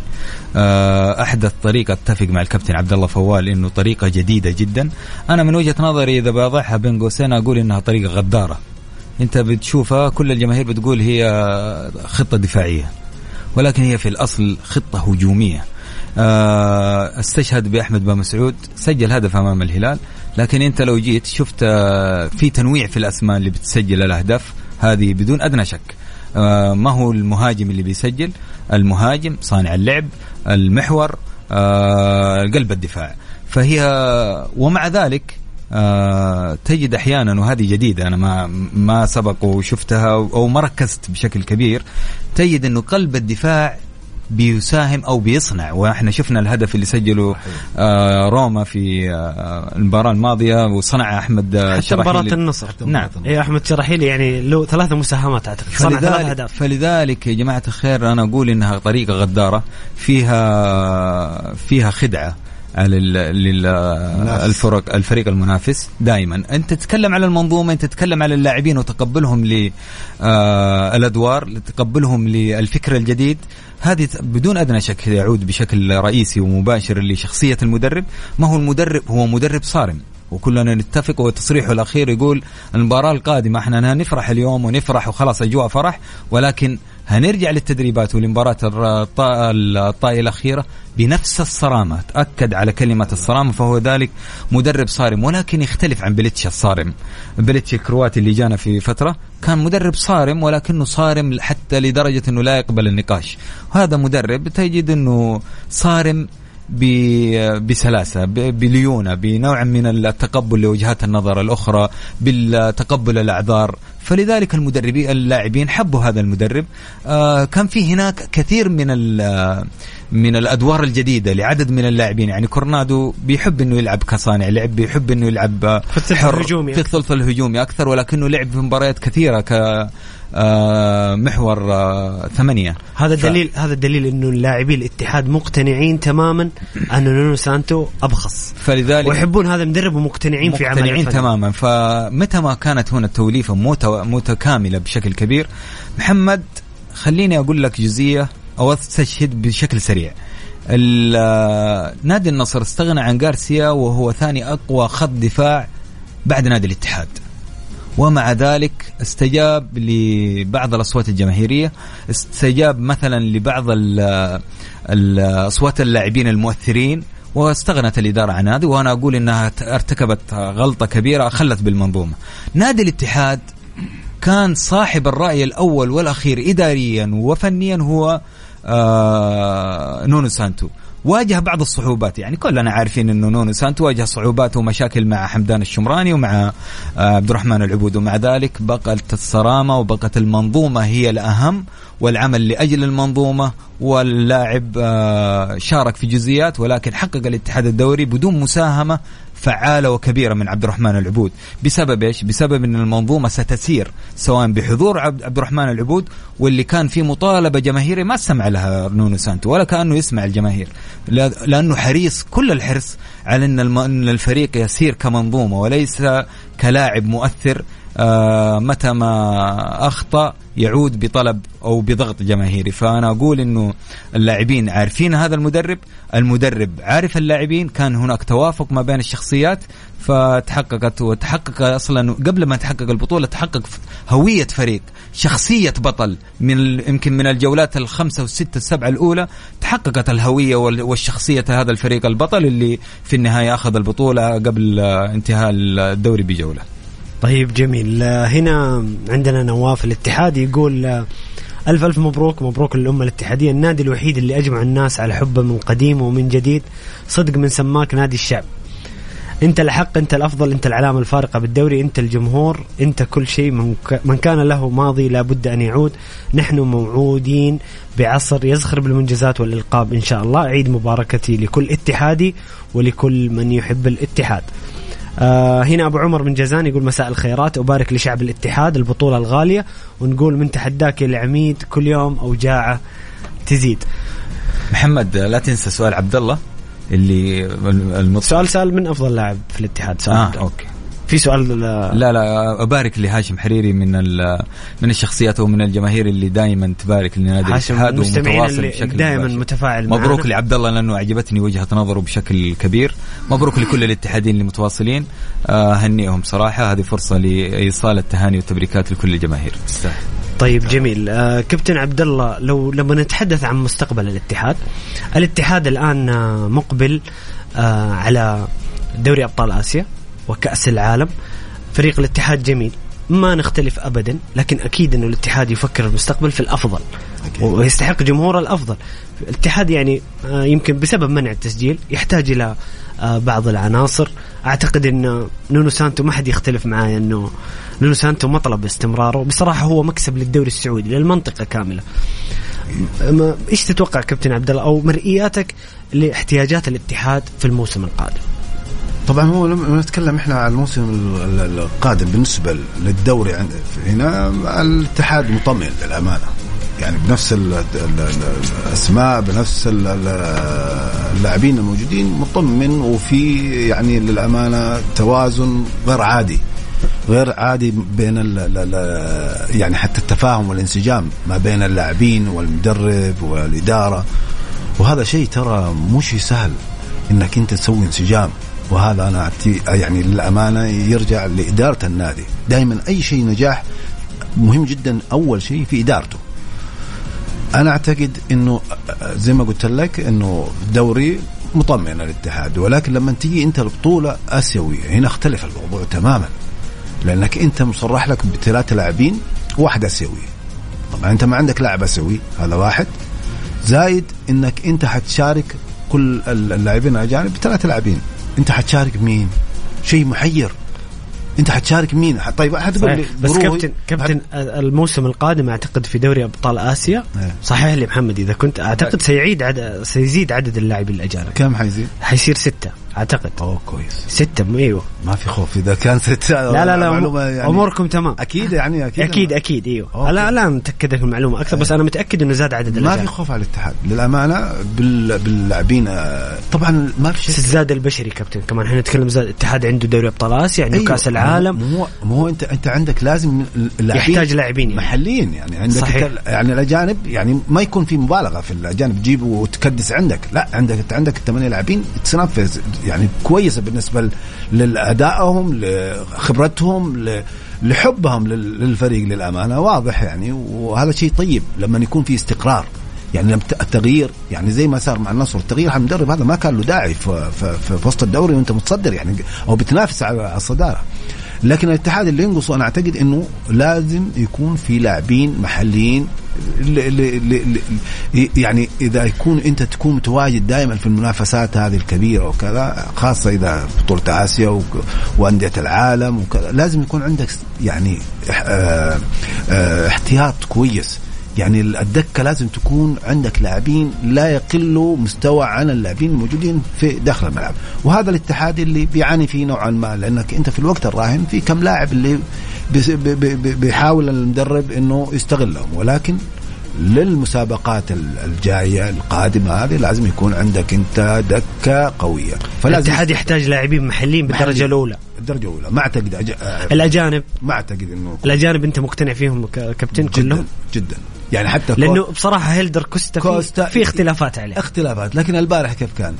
آه، احدث طريقه أتفق مع الكابتن عبد الله فوال إنه طريقة جديدة جدا، أنا من وجهة نظري إذا بضعها بين قوسين أقول إنها طريقة غدارة. أنت بتشوفها كل الجماهير بتقول هي خطة دفاعية. ولكن هي في الأصل خطة هجومية. آه، استشهد بأحمد بامسعود سجل هدف أمام الهلال لكن انت لو جيت شفت آه، في تنويع في الأسماء اللي بتسجل الأهداف هذه بدون أدنى شك. آه، ما هو المهاجم اللي بيسجل؟ المهاجم صانع اللعب المحور آه، قلب الدفاع. فهي ومع ذلك تجد أحيانا وهذه جديدة أنا ما ما سبق وشفتها أو ما ركزت بشكل كبير تجد إنه قلب الدفاع بيساهم أو بيصنع. وإحنا شفنا الهدف اللي سجله آه روما في آه المباراة الماضية وصنع أحمد حتى شرحيلي. مباراة النصر. نعم. اي أحمد شرحيلي يعني له ثلاثة مساهمات أعتقد. صنع ثلاث أهداف. فلذلك يا جماعة الخير أنا أقول إنها طريقة غدارة فيها فيها خدعة. على الفرق الفريق المنافس. دائما. أنت تتكلم على المنظومة أنت تتكلم على اللاعبين وتقبلهم للادوار تقبلهم للفكر الجديد. هذه بدون أدنى شك يعود بشكل رئيسي ومباشر لشخصية المدرب. ما هو المدرب؟ هو مدرب صارم. وكلنا نتفق وتصريحه الأخير يقول المباراة القادمة إحنا نفرح اليوم ونفرح وخلاص أجواء فرح. ولكن هنرجع للتدريبات ولمباراة الطائي الأخيرة بنفس الصرامة. تأكد على كلمة الصرامة فهو ذلك مدرب صارم ولكن يختلف عن بليتش الصارم. بليتش الكرواتي اللي جانا في فترة كان مدرب صارم ولكنه صارم حتى لدرجة أنه لا يقبل النقاش. هذا مدرب تجد أنه صارم بسلاسة بليونة بنوع من التقبل لوجهات النظر الأخرى بالتقبل الأعذار. فلذلك المدربين اللاعبين حبوا هذا المدرب. آه كان في هناك كثير من من الأدوار الجديدة لعدد من اللاعبين. يعني كورنادو بيحب إنه يلعب كصانع لعب بيحب إنه يلعب في الثلث الهجومي في الثلث الهجومي أكثر ولكنه لعب في مباريات كثيرة ك محور آه ثمانية. هذا ف... دليل هذا دليل إنه اللاعبين الاتحاد مقتنعين تماما أن نونو سانتو أبخص. فلذلك ويحبون هذا المدرب ومقتنعين في عمله مقتنعين تماما. فمتى ما كانت هنا التوليفة متكاملة بشكل كبير. محمد خليني أقول لك جزئية أو أستشهد بشكل سريع. نادي النصر استغنى عن غارسيا وهو ثاني أقوى خط دفاع بعد نادي الاتحاد. ومع ذلك استجاب لبعض الأصوات الجماهيرية استجاب مثلا لبعض الاصوات اللاعبين المؤثرين واستغنت الإدارة عن هذا وأنا أقول إنها ارتكبت غلطة كبيرة خلت بالمنظومة. نادي الاتحاد كان صاحب الرأي الأول والأخير اداريا وفنيا هو آه نونو سانتو. واجه بعض الصعوبات. يعني كلنا عارفين إنه نونو سانتو واجه صعوبات ومشاكل مع حمدان الشمراني ومع آه، عبد الرحمن العبود. ومع ذلك بقت الصرامة وبقت المنظومة هي الأهم والعمل لأجل المنظومة. واللاعب آه، شارك في جزئيات ولكن حقق الاتحاد الدوري بدون مساهمة فعالة وكبيرة من عبد الرحمن العبود بسبب إيش؟ بسبب إن المنظومة ستسير سواء بحضور عبد الرحمن العبود واللي كان في مطالبة جماهيريه ما استمع لها نونو سانتو ولا كأنه يسمع الجماهير لأنه حريص كل الحرص على إن الفريق يسير كمنظومة وليس كلاعب مؤثر متى ما أخطأ يعود بطلب أو بضغط جماهيري. فأنا أقول إنه اللاعبين عارفين هذا المدرب المدرب عارف اللاعبين كان هناك توافق ما بين الشخصيات فتحققت وتحقق أصلا قبل ما تحقق البطولة تحقق هوية فريق شخصية بطل من يمكن من الجولات الخمسة والسته السبعة الأولى تحققت الهوية والشخصية هذا الفريق البطل اللي في النهاية أخذ البطولة قبل انتهاء الدوري بجولة. طيب جميل. هنا عندنا نواف الاتحاد يقول ألف ألف مبروك مبروك للأمة الاتحادية. النادي الوحيد اللي أجمع الناس على حبه من قديم ومن جديد صدق من سماك نادي الشعب. أنت الحق أنت الأفضل أنت العلامة الفارقة بالدوري أنت الجمهور أنت كل شيء. من, من كان له ماضي لابد أن يعود. نحن موعودين بعصر يزخر بالمنجزات والإلقاب. إن شاء الله عيد مباركتي لكل اتحادي ولكل من يحب الاتحاد. آه هنا أبو عمر من جازان يقول مساء الخيرات أبارك لشعب الاتحاد البطولة الغالية ونقول من تحداك العميد كل يوم أوجاعة تزيد. محمد لا تنسى سؤال عبد الله اللي المطلع. سؤال سال من أفضل لاعب في الاتحاد سؤال آه أوكي. في سؤال لا لا أبارك لهاشم حريري من من الشخصيات ومن الجماهير اللي دائما تبارك لنادي الاتحاد ومتواصل بشكل دائما متفاعل مبروك لعبد الله لأنه عجبتني وجهة نظره بشكل كبير. مبروك لكل الاتحادين اللي متواصلين آه هنيهم صراحة. هذه فرصة لإيصال التهاني والتبريكات لكل الجماهير. تستاهل. طيب جميل. آه كابتن عبد الله لو لما نتحدث عن مستقبل الاتحاد الاتحاد الآن آه مقبل آه على دوري أبطال آسيا. وكأس العالم. فريق الاتحاد جميل ما نختلف ابدا لكن أكيد إنه الاتحاد يفكر المستقبل في الأفضل. أكيد. ويستحق جمهور الأفضل. الاتحاد يعني آه، يمكن بسبب منع التسجيل يحتاج إلى آه، بعض العناصر. أعتقد إن نونو سانتو ما حد يختلف معايا إنه نونو سانتو مطلب استمراره بصراحة هو مكسب للدوري السعودي للمنطقة كاملة. إيش تتوقع كابتن عبد الله أو مرئياتك لإحتياجات الاتحاد في الموسم القادم؟ طبعا هو لما نتكلم إحنا على الموسم ال- ال- القادم بالنسبة للدوري عند هنا الاتحاد مطمئن للأمانة. يعني بنفس ال- ال- ال- الأسماء بنفس ال- ال- اللاعبين الموجودين مطمئن وفي يعني للأمانة توازن غير عادي. غير عادي بين ال ال ال يعني حتى التفاهم والانسجام ما بين اللاعبين والمدرب والإدارة. وهذا شيء ترى مش سهل إنك أنت تسوي انسجام. وهذا أنا أعتي- يعني للأمانة يرجع لإدارة النادي. دائما أي شيء نجاح مهم جدا أول شيء في إدارته. أنا أعتقد إنه زي ما قلت لك إنه دوري مطمئن الاتحاد ولكن لما تيجي أنت البطوله آسيوية هنا اختلف الموضوع تماما. لأنك أنت مصرح لك بثلاثه لاعبين واحد آسيوي. طبعا أنت ما عندك لاعب آسيوي هذا واحد. زايد إنك أنت حتشارك كل اللاعبين الاجانب بثلاثه لاعبين. انت حتشارك مين؟ شيء محير انت حتشارك مين؟ طيب حتقول لي صحيح. بس. كابتن كابتن الموسم القادم أعتقد في دوري أبطال آسيا إيه. صحيح لي محمد إذا كنت أعتقد سيعيد عدد سيزيد عدد اللاعبين الأجانب كم حيزيد؟ حيصير ستة أعتقد. أوه كويس. ستة إيوه. ما في خوف. إذا كان ست لا لا لا معلومة يعني أموركم تمام. أكيد يعني أكيد أكيد أكيد إيوه. لا لا متأكد لك المعلومة أكثر بس أنا متأكد إنه زاد عدد ما في خوف على الاتحاد. للأمانة بال... باللاعبين آه، طبعا ما في شيء الزاد البشري كابتن. كمان إحنا نتكلم زاد الاتحاد عنده دوري أبطال آسيا عنده أيوة. كأس العالم. مو مو انت أنت عندك لازم يحتاج لاعبين يعني. محليين يعني. عندك صحيح. يعني الأجانب يعني ما يكون في مبالغة في الأجانب. تجيب وتكدس عندك. لا عندك انت عندك الثمانية لاعبين تنفذ يعني كويسة بالنسبة لأدائهم لخبرتهم لحبهم لل- للفريق للأمانة. واضح يعني. وهذا شيء طيب لما يكون في استقرار. يعني التغيير يعني زي ما صار مع النصر التغيير على المدرب هذا ما كان له داعي في, في, في, وسط الدوري وانت متصدر يعني أو بتنافس على الصدارة. لكن الاتحاد اللي ينقصه أنا أعتقد إنه لازم يكون في لاعبين محليين ل ل يعني إذا يكون أنت تكون متواجد دائما في المنافسات هذه الكبيرة وكذا خاصة إذا بطولة آسيا وأندية العالم وكذا لازم يكون عندك يعني آه آه احتياط كويس. يعني الدكة لازم تكون عندك لاعبين لا يقلوا مستوى عن اللاعبين الموجودين في داخل الملعب. وهذا الاتحاد اللي بيعاني فيه نوعا ما لأنك أنت في الوقت الراهن في كم لاعب اللي بيحاول المدرب إنه يستغلهم. ولكن للمسابقات ال- الجاية القادمة هذه لازم يكون عندك أنت دكة قوية. الاتحاد يحتاج لاعبين محليين بالدرجة. الأولى. الدرجة الأولى. ما أعتقد أج... آه، الأجانب. ما أعتقد إنه الأجانب أنت مقتنع فيهم كابتن جدا. كلهم؟ جدا. يعني حتى لأنه بصراحة هيلدر كوستا, كوستا في, اختلافات عليه. اختلافات. لكن البارح كيف كان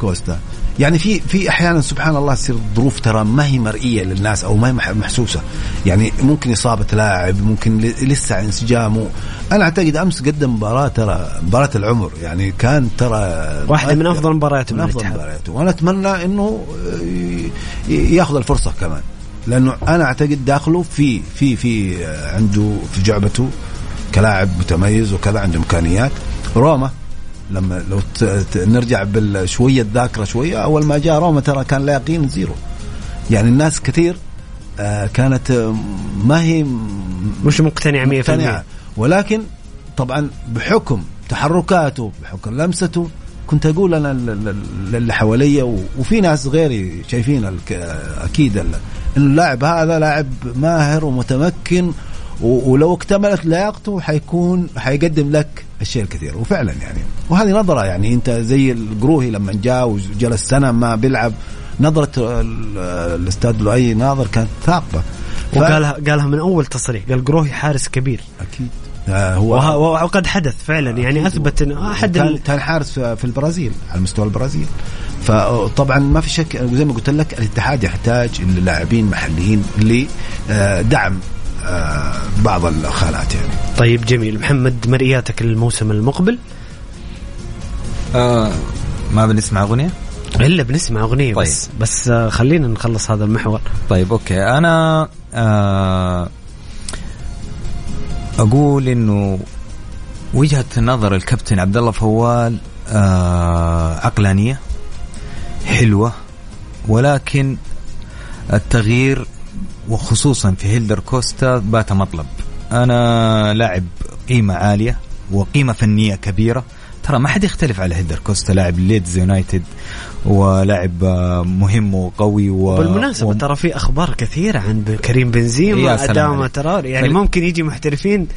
كوستا؟ يعني في في أحيانا سبحان الله تصير ظروف ترى ما هي مرئية للناس أو ما هي مح- محسوسة. يعني ممكن إصابة لاعب ممكن لسه انسجامه أنا أعتقد أمس قدم مباراة ترى مباراة العمر. يعني كان ترى واحدة من أفضل مبارياته من أفضل مبارياته وأنا أتمنى إنه ياخذ الفرصة كمان. لأنه أنا أعتقد داخله في في في عنده في جعبته. كلاعب متميز وكذا عنده إمكانيات. روما لما لو نرجع بالشويه الذاكرة شوية أول ما جاء روما ترى كان لا يقين زيرو. يعني الناس كثير آه، كانت آه، ما هي مش مقتنع 100% مقتنعة. ولكن طبعا بحكم تحركاته بحكم لمسته كنت أقول أنا للي حواليا وفي ناس غيري شايفين الك- أكيد انه اللاعب هذا لاعب ماهر ومتمكن ولو اكتملت لياقته حيكون حيقدم لك الشيء الكثير. وفعلا يعني. وهذه نظرة يعني. انت زي القروهي لما جاء وجلس سنة ما بيلعب نظرة ال- الاستاذ لؤي ناظر كانت ثاقبة. ف- وقالها قالها من أول تصريح. قال قروهي حارس كبير. أكيد. آه هو وقد حدث فعلا. يعني أثبت انه أحد كان, ال- كان حارس في البرازيل على مستوى البرازيل. فطبعا ما في شك زي ما قلت لك الاتحاد يحتاج لاعبين محليين لدعم آه، بعض الخانات يعني طيب جميل. محمد مرئياتك للموسم المقبل؟ آه ما بنسمع أغنية؟ إلا بنسمع أغنية طيب. بس بس آه، خلينا نخلص هذا المحور. طيب أوكي. أنا آه أقول إنه وجهة نظر الكابتن عبد الله فوال آه عقلانية حلوة ولكن التغيير وخصوصا في هيلدر كوستا بات مطلب. أنا لاعب قيمة عالية وقيمة فنية كبيرة. ترى ما حد يختلف على هيلدر كوستا لاعب ليدز يونايتد ولاعب مهم وقوي و... بالمناسبة و... ترى في أخبار كثيرة عن كريم بنزيما اداما تراوري يعني فل... ممكن يجي محترفين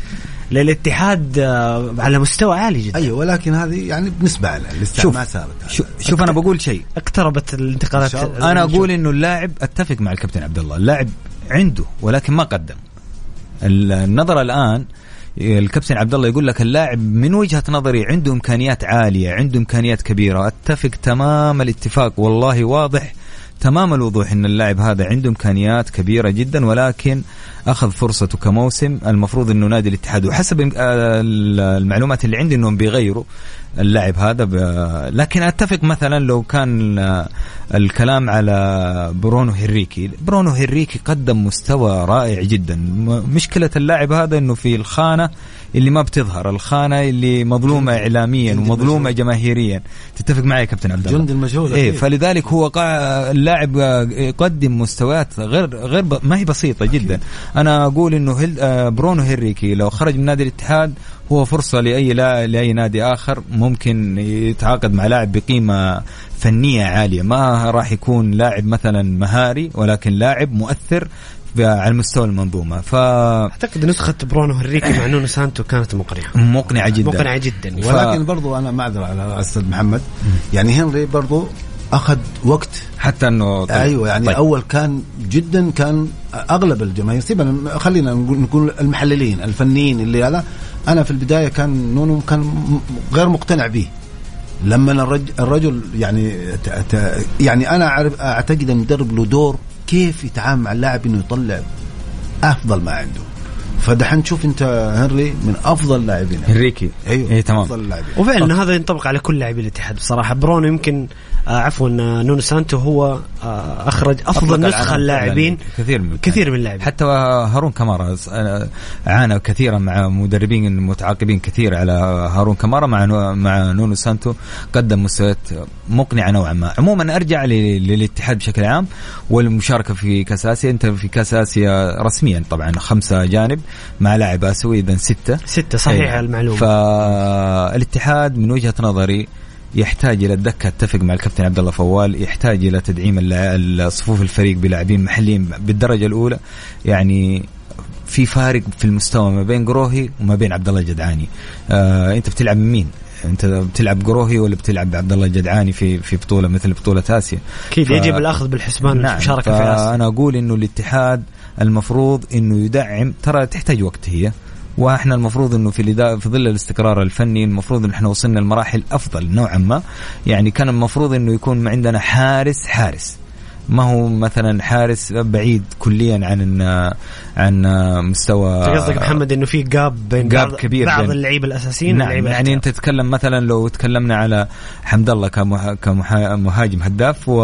للاتحاد آه، على مستوى عالي جدا. أيوه ولكن هذه يعني بنسبه على شوف ما صارت. شوف, شوف أنا بقول شيء. اقتربت الانتقالات أنا أقول إنه اللاعب أتفق مع الكابتن عبد الله اللاعب عنده ولكن ما قدم. النظره الآن الكابتن عبد الله يقول لك اللاعب من وجهة نظري عنده إمكانيات عالية عنده إمكانيات كبيرة. أتفق تمام الاتفاق والله واضح تمام الوضوح إن اللاعب هذا عنده إمكانيات كبيرة جدا ولكن أخذ فرصته كموسم. المفروض إنه نادي الاتحاد وحسب المعلومات اللي عندي إنهم بيغيروا اللاعب هذا ب... لكن أتفق مثلا لو كان الكلام على برونو هنريكي برونو هنريكي قدم مستوى رائع جدا. مشكلة اللاعب هذا إنه في الخانة اللي ما بتظهر الخانة اللي مظلومة اعلاميا ومظلومة جماهيريا. تتفق معي يا كابتن عبد الله؟ جند المجهول إيه فلذلك هو قا... اللاعب يقدم مستويات غير غير ب... ما هي بسيطة جدا. أنا أقول إنه هل... آه، برونو هنريكي لو خرج من نادي الاتحاد هو فرصة لأي لا لأي نادي آخر ممكن يتعاقد مع لاعب بقيمة فنية عالية. ما راح يكون لاعب مثلا مهاري ولكن لاعب مؤثر على مستوى المنظومة. ف أعتقد نسخة برونو هنريكي مع نونو سانتو كانت مقنعة. مقنعة جدا. مقنعة جدا. ف... ولكن برضو أنا معذره على أستاذ محمد. يعني هنري برضو أخذ وقت. حتى إنه طيب. أيوه يعني طيب. أول كان جدا كان أغلب الجماهير. سيبنا خلينا نقول المحللين الفنيين اللي هذا أنا في البداية كان نونو كان غير مقتنع به لما الرجل, الرجل يعني يعني أنا أعرف أعتقد المدرب له دور كيف يتعامل مع اللاعب إنه يطلع أفضل ما عنده؟ فدحين تشوف أنت هنري من أفضل اللاعبين هنريكي. أيوه إيه تمام. أفضل اللاعبين وفعلا هذا ينطبق على كل لاعبي الاتحاد. بصراحة برونو يمكن عفوا آه، نونو سانتو هو آه أخرج أفضل نسخة اللاعبين كثير من كثير من اللاعبين. حتى هارون كمارا آه، عانى كثيرا مع مدربين متعاقبين كثير على هارون كمارا مع مع نونو سانتو. قدم مستويات مقنعه نوعا ما. عموما أرجع للاتحاد بشكل عام والمشاركة في كأس آسيا. أنت في كأس آسيا رسميا طبعا خمسة اجانب مع لاعب آسيوي اذا ستة. ستة صحيح أيه. المعلومة. فالاتحاد من وجهة نظري يحتاج إلى الدكة أتفق مع الكابتن عبد الله فوال يحتاج إلى تدعيم صفوف الفريق بلاعبين محليين بالدرجة الأولى. يعني في فارق في المستوى ما بين قروهي وما بين عبد الله الجدعاني آه أنت بتلعب مين؟ أنت بتلعب قروهي ولا بتلعب بعبد الله الجدعاني في في بطولة مثل بطولة آسيا؟ أكيد ف... يجب الأخذ بالحسبان نعم المشاركه في اسيا أنا أقول إنه الاتحاد المفروض إنه يدعم ترى تحتاج وقت هي. وإحنا المفروض انه في في ظل الاستقرار الفني المفروض إن إحنا وصلنا لمراحل أفضل نوعا ما. يعني كان المفروض إنه يكون عندنا حارس حارس. ما هو مثلا حارس بعيد كليا عن عن مستوى قصدك محمد إنه في جاب بين جاب كبير بعض اللعيبة الأساسيين نعم يعني أنت تتكلم مثلا لو تكلمنا على حمد الله كمهاجم هداف و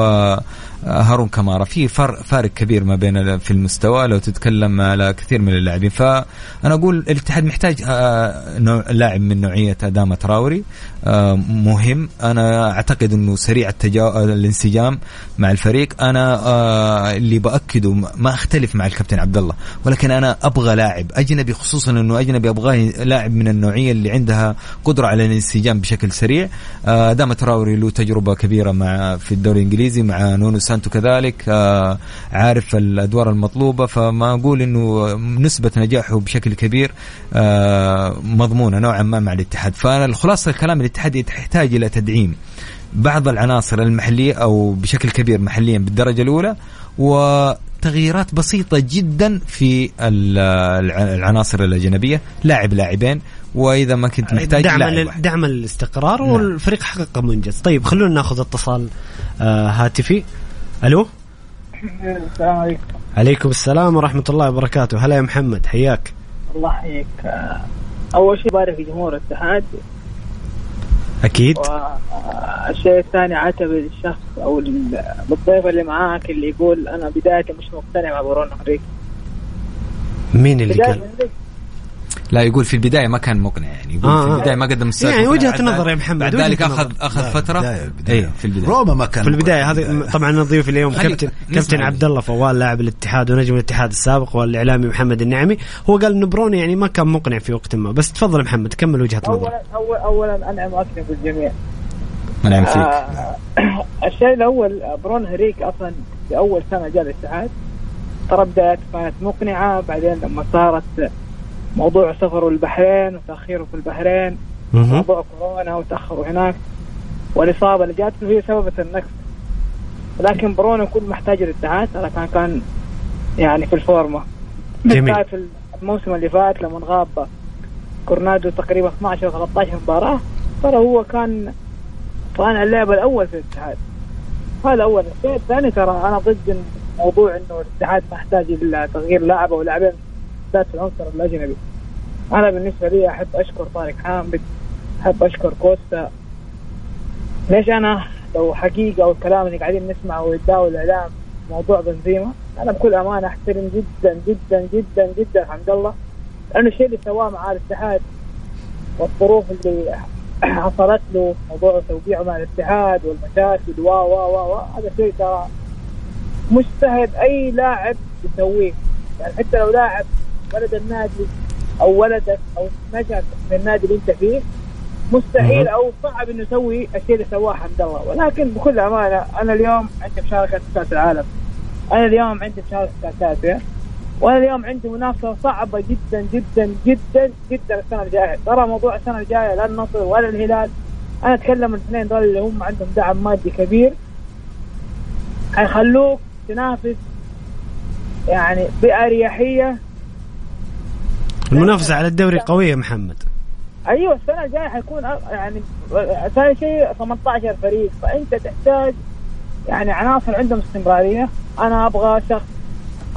هارون كمارا في فارق كبير ما بين في المستوى لو تتكلم على كثير من اللاعبين. فأنا أقول الاتحاد محتاج آه، لاعب من نوعية أدامة تراوري آه، مهم. أنا أعتقد إنه سريع التجا... الانسجام مع الفريق. أنا آه، اللي بأكده ما أختلف مع الكابتن عبد الله. ولكن أنا أبغى لاعب أجنبي خصوصا إنه أجنبي أبغاه لاعب من النوعية اللي عندها قدرة على الانسجام بشكل سريع. ادامه تراوري له تجربة كبيرة مع في الدوري الإنجليزي مع نونو سانتو كذلك آه، عارف الأدوار المطلوبة. فما أقول إنه نسبة نجاحه بشكل كبير آه، مضمونة نوعا ما مع الاتحاد. فأنا خلاصة الكلام الاتحاد يحتاج إلى تدعيم بعض العناصر المحلية أو بشكل كبير محليا بالدرجة الأولى وتغييرات بسيطة جدا في العناصر الأجنبية. لاعب لاعبين وإذا ما كنت محتاج دعم لاعب دعم الاستقرار نعم. والفريق حقق منجز. طيب خلونا ناخذ اتصال آه هاتفي. ألو؟ السلام عليكم. عليكم السلام ورحمة الله وبركاته. هلا يا محمد حياك. الله يحييك. أول شيء بارك جمهور الاتحاد. أكيد. والشيء الثاني عتب الشخص أو الضيف اللي معاك اللي يقول أنا بدايتي مش مقتنع مع برونو هريك مين اللي قال؟ لا يقول في البداية ما كان مقنع يعني يقول آه، في آه. البداية ما قدم مستوى يعني بعد نظر يا محمد، بعد ذلك. اخذ أخذ لا، فترة بداية- بداية. اي في البداية روما ما كان في البداية مقنع. هذه طبعا نضيف اليوم كابتن كابتن. عبد الله فوال لاعب الاتحاد ونجم الاتحاد السابق والإعلامي محمد النعمي هو قال ان برونو يعني ما كان مقنع في وقت ما بس تفضل محمد كمل وجهة نظرك اولا اولا أنعم وأكرم بالجميع منعم فيك آه الشيء الأول برونو هنريكي أصلا في أول سنة جاء الاتحاد ترى بدايته كانت مقنعة بعدين لما صارت موضوع سفره البحرين وتاخيره في البحرين. موضوع كورونا وتاخره هناك والإصابة اللي جاته هي سببت النقص. لكن برونو يكون محتاج ترى كان كان يعني في الفورمة. جميل. الموسم اللي فات لما غاب كورنادو تقريبا 12 أو 13 مباراة ترى هو كان صانع اللعب الأول في الاتحاد. هذا أول الشيء الثاني ترى أنا ضد موضوع إنه الاتحاد محتاج إلى تغيير لاعب أو لاعبين. بالذات العنصر الأجنبي. أنا بالنسبة لي أحب أشكر طارق حامد أحب أشكر كوستا. ليش أنا لو حقيقة أو الكلام اللي قاعدين نسمعه ويتداول الإعلام موضوع بنزيما أنا بكل أمانة أحترم جدا جدا جدا جدا حمد الله. لأنه الشيء اللي سواه مع الاتحاد والظروف اللي حصلت له موضوع توقيعه مع الاتحاد والمشاكل و و و هذا شيء ترى مجتهد أي لاعب يسويه. يعني حتى لو لاعب ولد النادي أو ولدك أو نشأ في النادي اللي أنت فيه مستحيل أو صعب إنه يسوي الشيء اللي سواه حمد الله ولكن بكل أمانة أنا اليوم عندي مشاركه في كأس العالم. أنا اليوم عندي مشاركه في كأس آسيا. وأنا اليوم عندي منافسة صعبة جدا جدا جدا جدا السنة الجاية. ترى موضوع السنة الجاية لا النصر ولا الهلال. أنا أتكلم الاثنين دول اللي هم عندهم دعم مادي كبير. حيخلوك تنافس يعني بأريحية المنافسة على الدوري قوية يا محمد. أيوه السنة الجاية حيكون يعني ثاني شيء 18 فريق. فأنت تحتاج يعني عناصر عندهم استمرارية. أنا أبغى شخص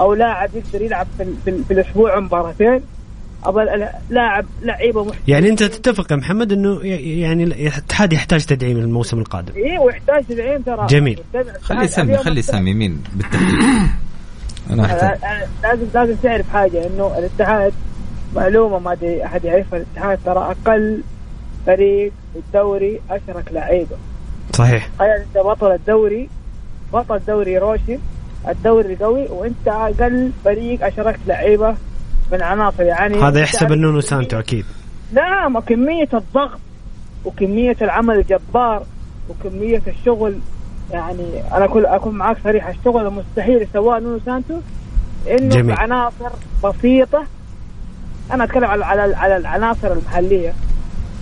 أو لاعب يقدر يلعب في, ال- في, ال- في الأسبوع مباراتين. أبغى ال- لاعب لعيبة محترفين يعني أنت تتفق يا محمد إنه ي- يعني الاتحاد يحتاج تدعيم الموسم القادم. إيه ويحتاج تدعيم ترى. جميل. خليه يسمي اليوم خليه الاتحاد- يسمي مين بالتحديد. أنا لازم لازم تعرف حاجة إنه الاتحاد معلومة ما أدري أحد يعرفها. الاتحاد ترى أقل فريق في الدوري أشرك لعيبة. صحيح. تخيل انت بطل الدوري بطل دوري روشن الدوري القوي وأنت أقل فريق أشركت لعيبة من عناصر. يعني هذا يحسب لنونو سانتو أكيد. نعم وكمية الضغط وكمية العمل الجبار وكمية الشغل. يعني أنا كل أكون معاك صريح الشغل المستحيل سواه نونو سانتو. إنه جميل. بعناصر بسيطة أنا أتكلم على على على العناصر المحلية.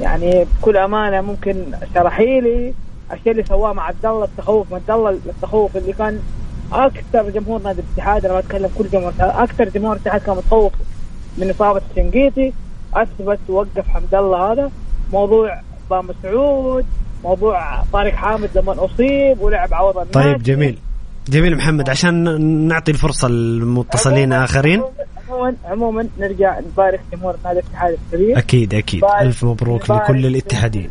يعني بكل أمانة ممكن شرحيلي الشيء اللي سواه مع عبد الله التخوف من عبد الله التخوف اللي كان أكثر جمهور نادي الاتحاد أنا بتكلم كل جمهور أكثر جمهور الاتحاد كان متخوف من إصابة الشنقيطي. أثبت ووقف حمد الله هذا. موضوع با مسعود موضوع طارق حامد لما أصيب ولعب عوض الناس طيب جميل. جميل محمد عشان نعطي الفرصة للمتصلين عموماً- آخرين. عموما عموما نرجع نبارك جمهور نادي الاتحاد الكبير. أكيد أكيد. ألف مبروك لكل الاتحاديين.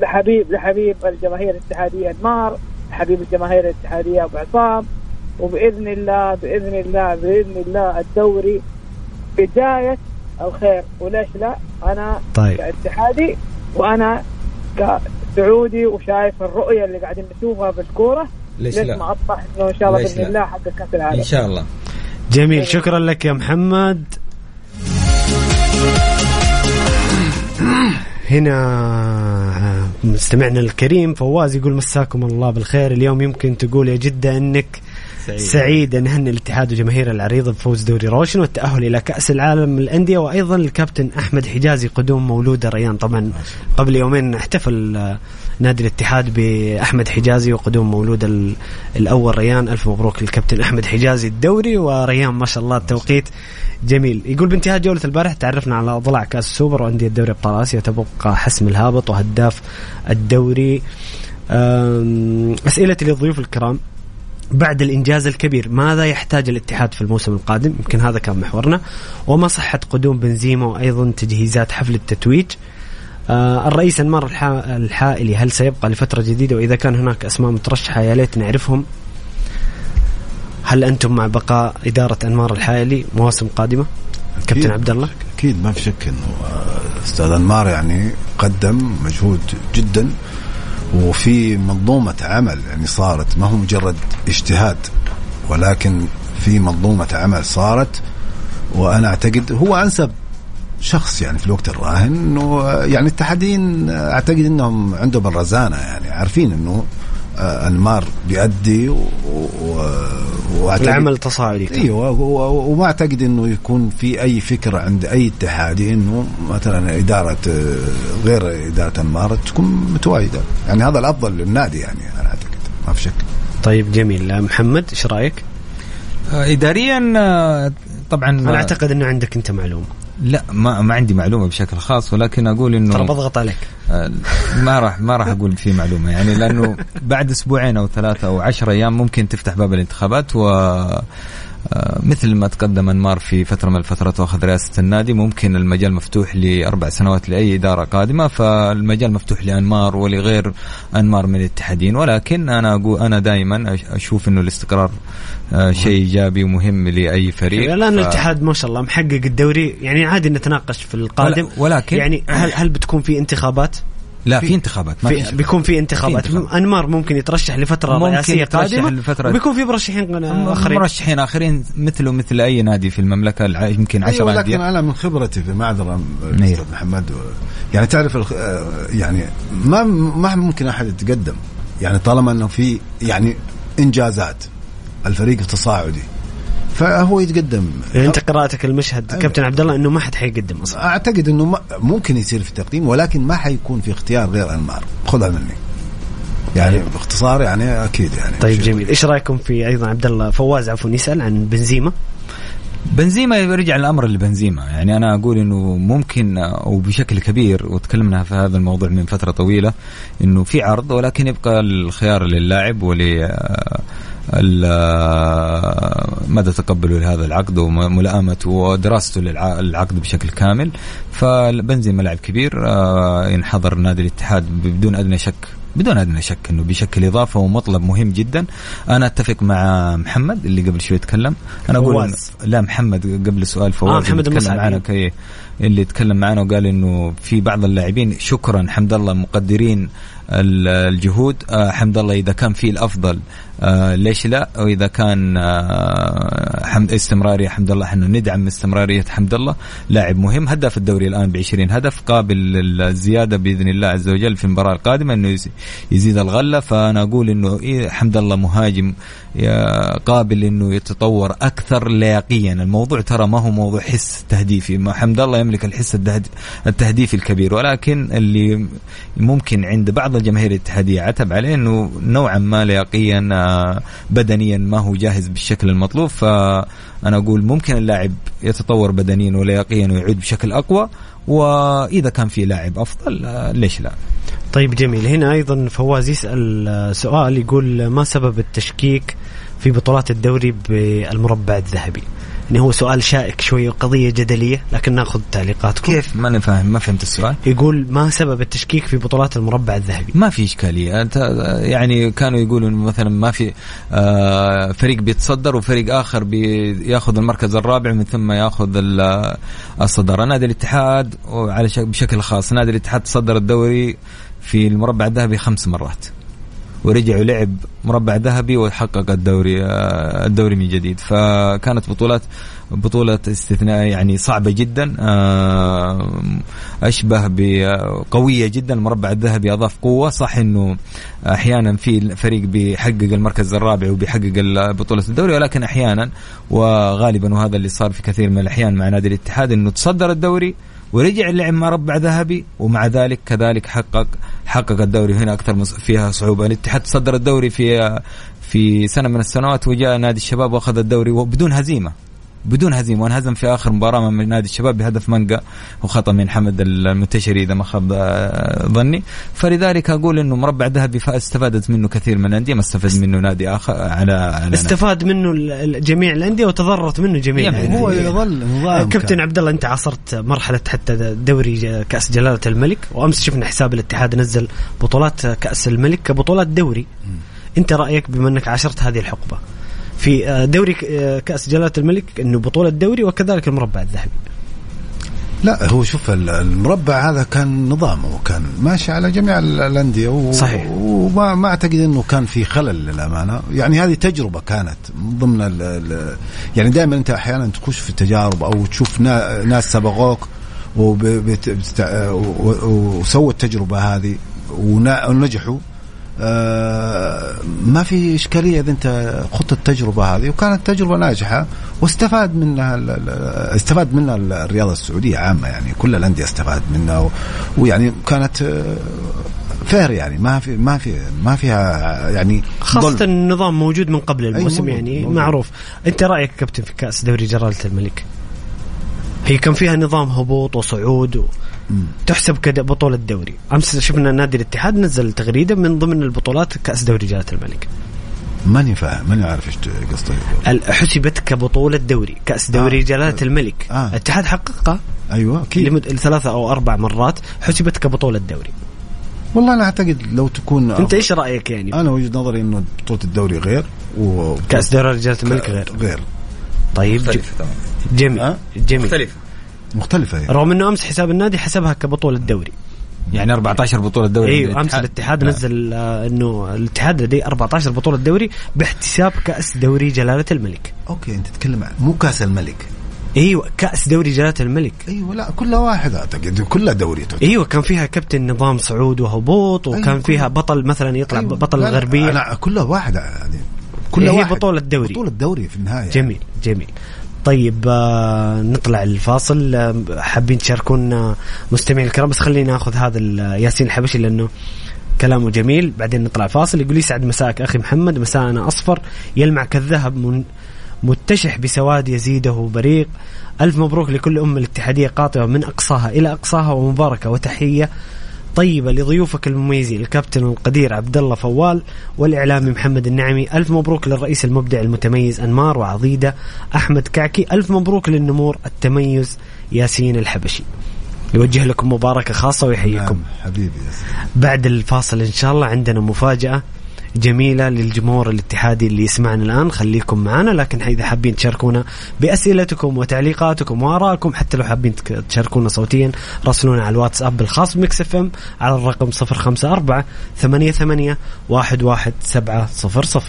لحبيب لحبيب الجماهير الاتحادية انمار لحبيب الجماهير الاتحادية أبو عصام. وبإذن الله بإذن الله بإذن الله الدوري بدايه الخير. وليش لا؟ أنا طيب. كاتحادي وأنا كسعودي وشايف الرؤية اللي قاعدين نشوفها في الكوره ليش لا؟ ما أطمح إنه إن شاء الله بإذن؟ الله نحقق كاس العالم إن شاء الله. جميل شكرا لك يا محمد. هنا مستمعنا الكريم فواز يقول مساكم الله بالخير. اليوم يمكن تقول يا جدة إنك سعيد. سعيد. نهني الاتحاد وجماهير العريضه بفوز دوري روشن والتأهل إلى كأس العالم للأندية وأيضا الكابتن أحمد حجازي بقدوم مولود ريان. طبعا قبل يومين احتفل آه، نادي الاتحاد بأحمد حجازي وقدوم مولود ال- الأول ريان. ألف مبروك للكابتن أحمد حجازي الدوري وريان ما شاء الله التوقيت جميل. يقول بانتهاء جولة البارح تعرفنا على ضلع كأس السوبر وأندية دوري أبطال آسيا. تبقى حسم الهابط وهداف الدوري. أسئلتي للضيوف الكرام. بعد الإنجاز الكبير ماذا يحتاج الاتحاد في الموسم القادم؟ يمكن هذا كان محورنا. وما صحة قدوم بنزيما وأيضا تجهيزات حفل التتويج؟ الرئيس أنمار الحا- الحائلي هل سيبقى لفترة جديدة؟ وإذا كان هناك أسماء مترشحة يا ليت نعرفهم هل أنتم مع بقاء إدارة أنمار الحائلي مواسم قادمة؟ كابتن عبد الله أكيد ما في شك إنه آه، أستاذ أنمار يعني قدم مجهود جدا وفي منظومة عمل يعني صارت. ما هو مجرد اجتهاد ولكن في منظومة عمل صارت وأنا أعتقد هو أنسب شخص يعني في الوقت الراهن انه يعني الاتحادين أعتقد إنهم عندهم الرزانة يعني عارفين إنه آه، انمار بيأدي و... العمل تصاعدي. إيوه و... وما أعتقد إنه يكون في أي فكرة عند أي اتحادي إنه مثلا إدارة آه، غير إدارة انمار تكون متواجدة. يعني هذا الأفضل للنادي يعني أنا أعتقد. ما في شك. طيب جميل. محمد إيش رأيك؟ آه، اداريا طبعا أنا أعتقد إنه عندك أنت معلومة. لا ما ما عندي معلومة بشكل خاص ولكن أقول إنه ترى بضغط عليك. آه، ما راح ما راح أقول في معلومة يعني لأنه بعد أسبوعين أو ثلاثة أو عشرة أيام ممكن تفتح باب الانتخابات و مثل ما تقدم أنمار في فترة من الفترات وأخذ رئاسة النادي ممكن المجال مفتوح لأربع سنوات لأي إدارة قادمة فالمجال مفتوح لأنمار ولغير أنمار من الاتحادين. ولكن أنا أقول أنا دائما أشوف إنه الاستقرار آه، شيء إيجابي ومهم لأي فريق. الآن ف... الاتحاد ما شاء الله محقق الدوري يعني عادي نتناقش في القادم. ولكن يعني هل هل بتكون في انتخابات؟ لا في, في انتخابات ما في بيكون في انتخابات, في انتخابات. أنمار ممكن يترشح لفترة ممكن رئاسية قادمة لفترة بيكون في مرشحين آخرين. مرشحين آخرين مثله مثل أي نادي في المملكة يمكن 10 أيوة لكن أنا من خبرتي في معذرة أستاذ نعم. محمد يعني تعرف يعني ما ما ممكن أحد يتقدم. يعني طالما إنه في يعني إنجازات الفريق التصاعدي. فهو يتقدم. يعني انت قراءتك المشهد أيوة. كابتن عبد الله إنه ما حد حيقدم أصلا. أعتقد إنه ممكن يصير في تقديم ولكن ما حيكون في اختيار غير انمار خذها مني. يعني أيوة. باختصار يعني أكيد يعني. طيب جميل. إيش رأيكم في أيضا عبد الله؟ فواز عفوا يسأل عن بنزيما. بنزيما يرجع الامر لبنزيما. يعني أنا أقول إنه ممكن أو بشكل كبير وتكلمنا في هذا الموضوع من فترة طويلة إنه في عرض ولكن يبقى الخيار للاعب ول مدى تقبله لهذا العقد وملائمته ودراسته للعقد بشكل كامل؟ فبنزيما لاعب كبير آه، ينحضر نادي الاتحاد بدون أدنى شك بدون أدنى شك إنه بشكل إضافة ومطلب مهم جدا. أنا أتفق مع محمد اللي قبل شوي تكلم. أنا أقول لا محمد قبل سؤال فواز آه محمد تكلم معنا كي اللي تكلم معنا وقال إنه في بعض اللاعبين شكرا حمد الله مقدرين الجهود آه حمد الله إذا كان في الأفضل آه ليش لا؟ وإذا كان آه حمد استمرارية حمد الله إحنا ندعم استمرارية حمد الله لاعب مهم هدف الدوري الآن ب 20 هدف قابل للزيادة بإذن الله عز وجل في المباراة القادمة إنه يزيد الغلة. فأنا أقول إنه إيه حمد الله مهاجم قابل إنه يتطور أكثر لياقيا الموضوع ترى ما هو موضوع حس تهديفي. ما حمد الله يملك الحس التهديفي الكبير. ولكن اللي ممكن عند بعض الجماهير الاتحادية عتب عليه إنه نوعا ما لياقيا آه، بدنيا ما هو جاهز بالشكل المطلوب. فأنا أقول ممكن اللاعب يتطور بدنيا ولياقيا ويعود بشكل أقوى. وإذا كان في لاعب أفضل آه، ليش لا؟ طيب جميل. هنا أيضا فواز يسأل سؤال يقول ما سبب التشكيك في بطولات الدوري بالمربع الذهبي؟ يعني هو سؤال شائك شوي وقضية جدلية لكن نأخذ تعليقاتكم. كيف؟ ماني فاهم ما فهمت السؤال. يقول ما سبب التشكيك في بطولات المربع الذهبي؟ ما في إشكالية. أنت يعني كانوا يقولوا مثلا ما في آه، فريق بيتصدر وفريق آخر بياخذ المركز الرابع من ثم ياخذ الصدارة. نادي الاتحاد وعلى بشكل خاص نادي الاتحاد تصدر الدوري في المربع الذهبي خمس مرات. ورجع ولعب مربع ذهبي وحقق الدوري الدوري من جديد. فكانت بطولات بطولة استثناء يعني صعبة جدا آه، أشبه بقوية جدا. المربع الذهبي أضاف قوة. صح أنه أحيانا في فريق بيحقق المركز الرابع وبيحقق بطولة الدوري ولكن أحيانا وغالبا وهذا اللي صار في كثير من الأحيان مع نادي الاتحاد أنه تصدر الدوري ورجع لعب مربع ذهبي ومع ذلك كذلك حقق حقق الدوري هنا أكثر فيها صعوبة. الاتحاد تصدر الدوري في في سنة من السنوات وجاء نادي الشباب وأخذ الدوري وبدون هزيمة. بدون هزيمة وانهزم في آخر مباراة من نادي الشباب بهدف منقى وخطأ من حمد المنتشري إذا ما خاب آه، ظني. فلذلك أقول إنه مربع ذهبي استفادت منه كثير من الأندية ما استفاد منه نادي آخر على على استفاد منه جميع الأندية وتضررت منه جميع الأندية. هو يظل نظام كابتن عبد الله أنت عاصرت مرحلة حتى دوري كأس جلالة الملك وأمس شفنا حساب الاتحاد نزل بطولات كأس الملك كبطولات دوري. أنت رأيك بما أنك عاشرت هذه الحقبة في آه، دوري آه، كأس جلالة الملك إنه بطولة دوري وكذلك المربع الذهبي. لا هو شوف ال- المربع هذا كان نظام وكان ماشي على جميع ال- الأندية و... صحيح. وما ما أعتقد إنه كان في خلل للأمانة. يعني هذه تجربة كانت من ضمن ال... ال... يعني دائما أنت أحيانا تخش في التجارب أو تشوف نا... ناس سبقوك وب... بت... بت... و... وسووا التجربة هذه ونجحوا. آه ما في إشكالية إذا أنت خضت التجربة هذه وكانت تجربة ناجحة واستفاد منها استفاد منها الرياضة السعودية عامة يعني كل الأندية استفاد منها ويعني كانت آه، فير يعني ما في ما في ما فيها يعني خاصة ظلم. النظام موجود من قبل الموسم يعني موجود. معروف أنت رأيك كابتن في كأس دوري جلاله الملك هي كان فيها نظام هبوط وصعود و... تحسب كبطولة دوري أمس شفنا نادي الاتحاد نزل تغريدة من ضمن البطولات كأس دوري جلاله الملك. ماني فاهم ماني عارف إيش قصدك حسبت كبطولة دوري كأس دوري آه. جلاله الملك. آه. الاتحاد حققها؟ أيوه أكيد. لمد... لثلاثة أو أربع مرات حسبت كبطولة دوري والله أنا أعتقد لو تكون أنت إيش رأيك يعني؟ أنا وجهة نظري إنه بطولة الدوري غير و كأس دوري جلاله الملك غير. غير. طيب تمام جميل. أه؟ جميل. مختلفة. مختلفة يعني. رغم إنه أمس حساب النادي حسبها كبطولة دوري يعني 14 بطولة دوري أيوه أمس الاتحاد نزل آه إنه الاتحاد لديه 14 بطولة دوري باحتساب كأس دوري جلالة الملك. أوكي أنت تتكلم عن مو كأس الملك. إيوه كأس دوري جلالة الملك. أيوه لا كلها واحد أعتقد. كلها دوري تعتبر. إيوه كان فيها كابتن نظام صعود وهبوط وكان أيوة، فيها بطل مثلا يطلع أيوة. بطل لا، لا، الغربيه لا كلها واحدة يعني. هي كلها واحد. بطولة دوري. بطولة دوري في النهاية. جميل جميل. طيب آه نطلع الفاصل. آه حابين تشاركونا مستمعين الكرام بس خلينا ناخذ هذا ياسين الحبشي لأنه كلامه جميل. بعدين نطلع فاصل. يقول يسعد مساك أخي محمد. مساءنا أصفر. يلمع كالذهب متشح بسواد يزيده بريق. ألف مبروك لكل أم الاتحادية قاطعة من أقصاها إلى أقصاها ومباركة وتحية طيبة لضيوفك المميزين الكابتن القدير عبد الله فوال والإعلامي محمد النعمي. ألف مبروك للرئيس المبدع المتميز أنمار وعضيدة أحمد كعكي. ألف مبروك للنمور التميز ياسين الحبشي. يوجه لكم مباركة خاصة ويحييكم. نعم حبيبي. بعد الفاصل إن شاء الله عندنا مفاجأة. جميلة للجمهور الاتحادي اللي يسمعنا الآن. خليكم معنا لكن إذا حابين تشاركونا بأسئلتكم وتعليقاتكم وآرائكم حتى لو حابين تشاركونا صوتيا راسلونا على الواتساب الخاص بمكس إف إم على الرقم 054 88 11700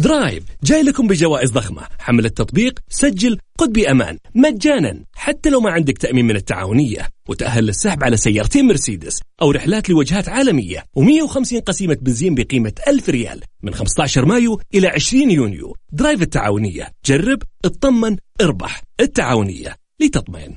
Drive جاي لكم بجوائز ضخمة. حمل التطبيق سجل قد بأمان. مجانا. حتى لو ما عندك تأمين من التعاونية. وتأهل للسحب على سيارتين مرسيدس. أو رحلات لوجهات عالمية. و150 قسيمة بنزين بقيمة 1000 ريال. من 15 مايو إلى 20 يونيو. Drive التعاونية. جرب اطمن اربح. التعاونية. لتطمئن.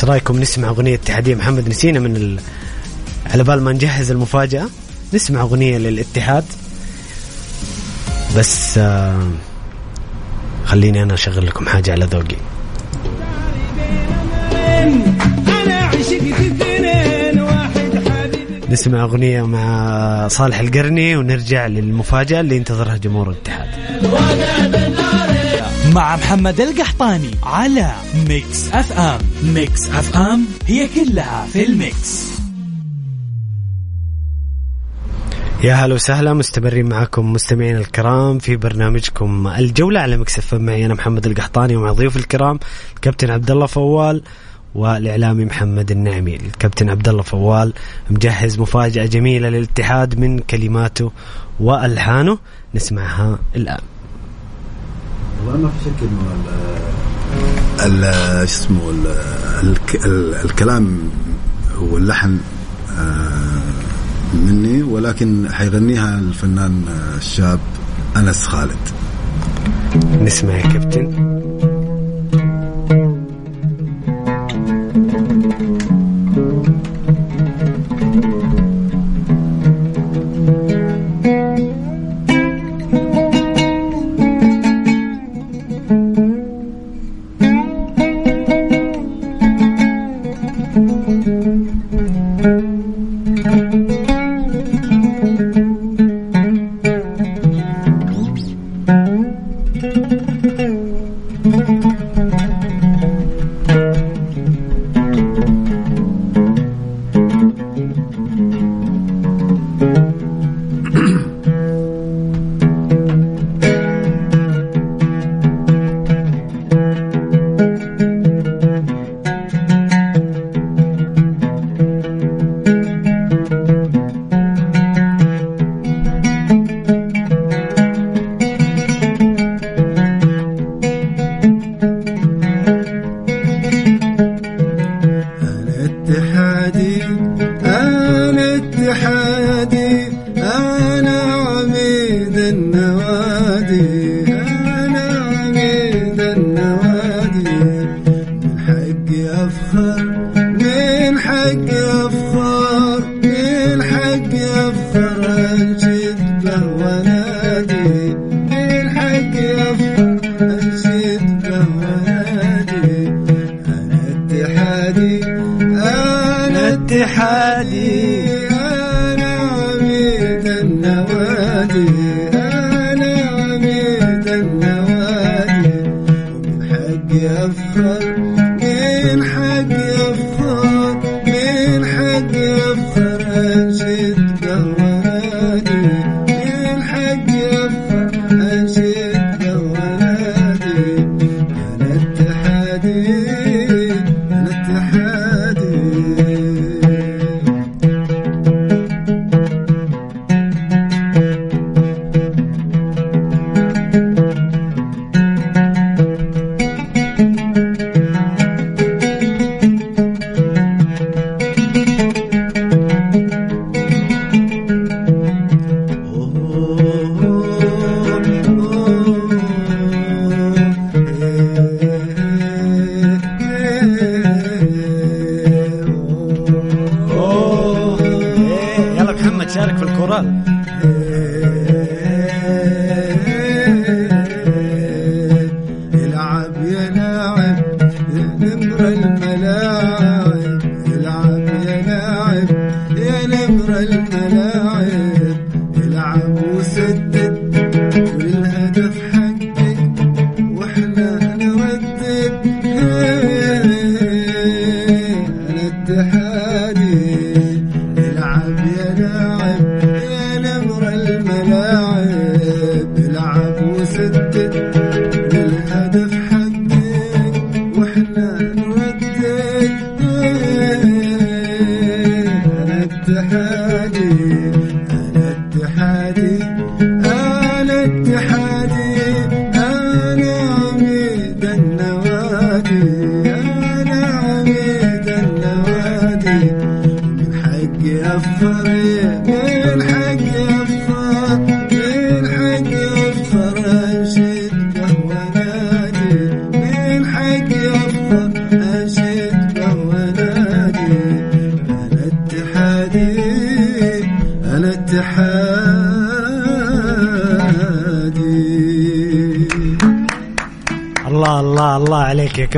إيش رأيكم نسمع أغنية اتحاديه محمد؟ نسينا من ال... على بال ما نجهز المفاجأة نسمع أغنية للاتحاد. بس آه خليني أنا أشغل لكم حاجة على ذوقي. نسمع أغنية مع صالح القرني ونرجع للمفاجأة اللي ينتظرها جمهور الاتحاد. مع محمد القحطاني على Mix FM Mix FM هي كلها في ال mix. يا هلا وسهلا مستمرين معكم مستمعين الكرام في برنامجكم الجولة على Mix FM معي أنا محمد القحطاني ومع ضيوف الكرام الكابتن عبد الله فوال والإعلامي محمد النعمي الكابتن عبد الله فوال مجهز مفاجأة جميلة للاتحاد من كلماته وألحانه نسمعها الآن. والله ما في شك إنه ال- ال- شو اسمه ال- الك- ال- الكلام واللحن آه، مني ولكن حيغنيها الفنان آه، الشاب أنس خالد. نسمع يا كابتن.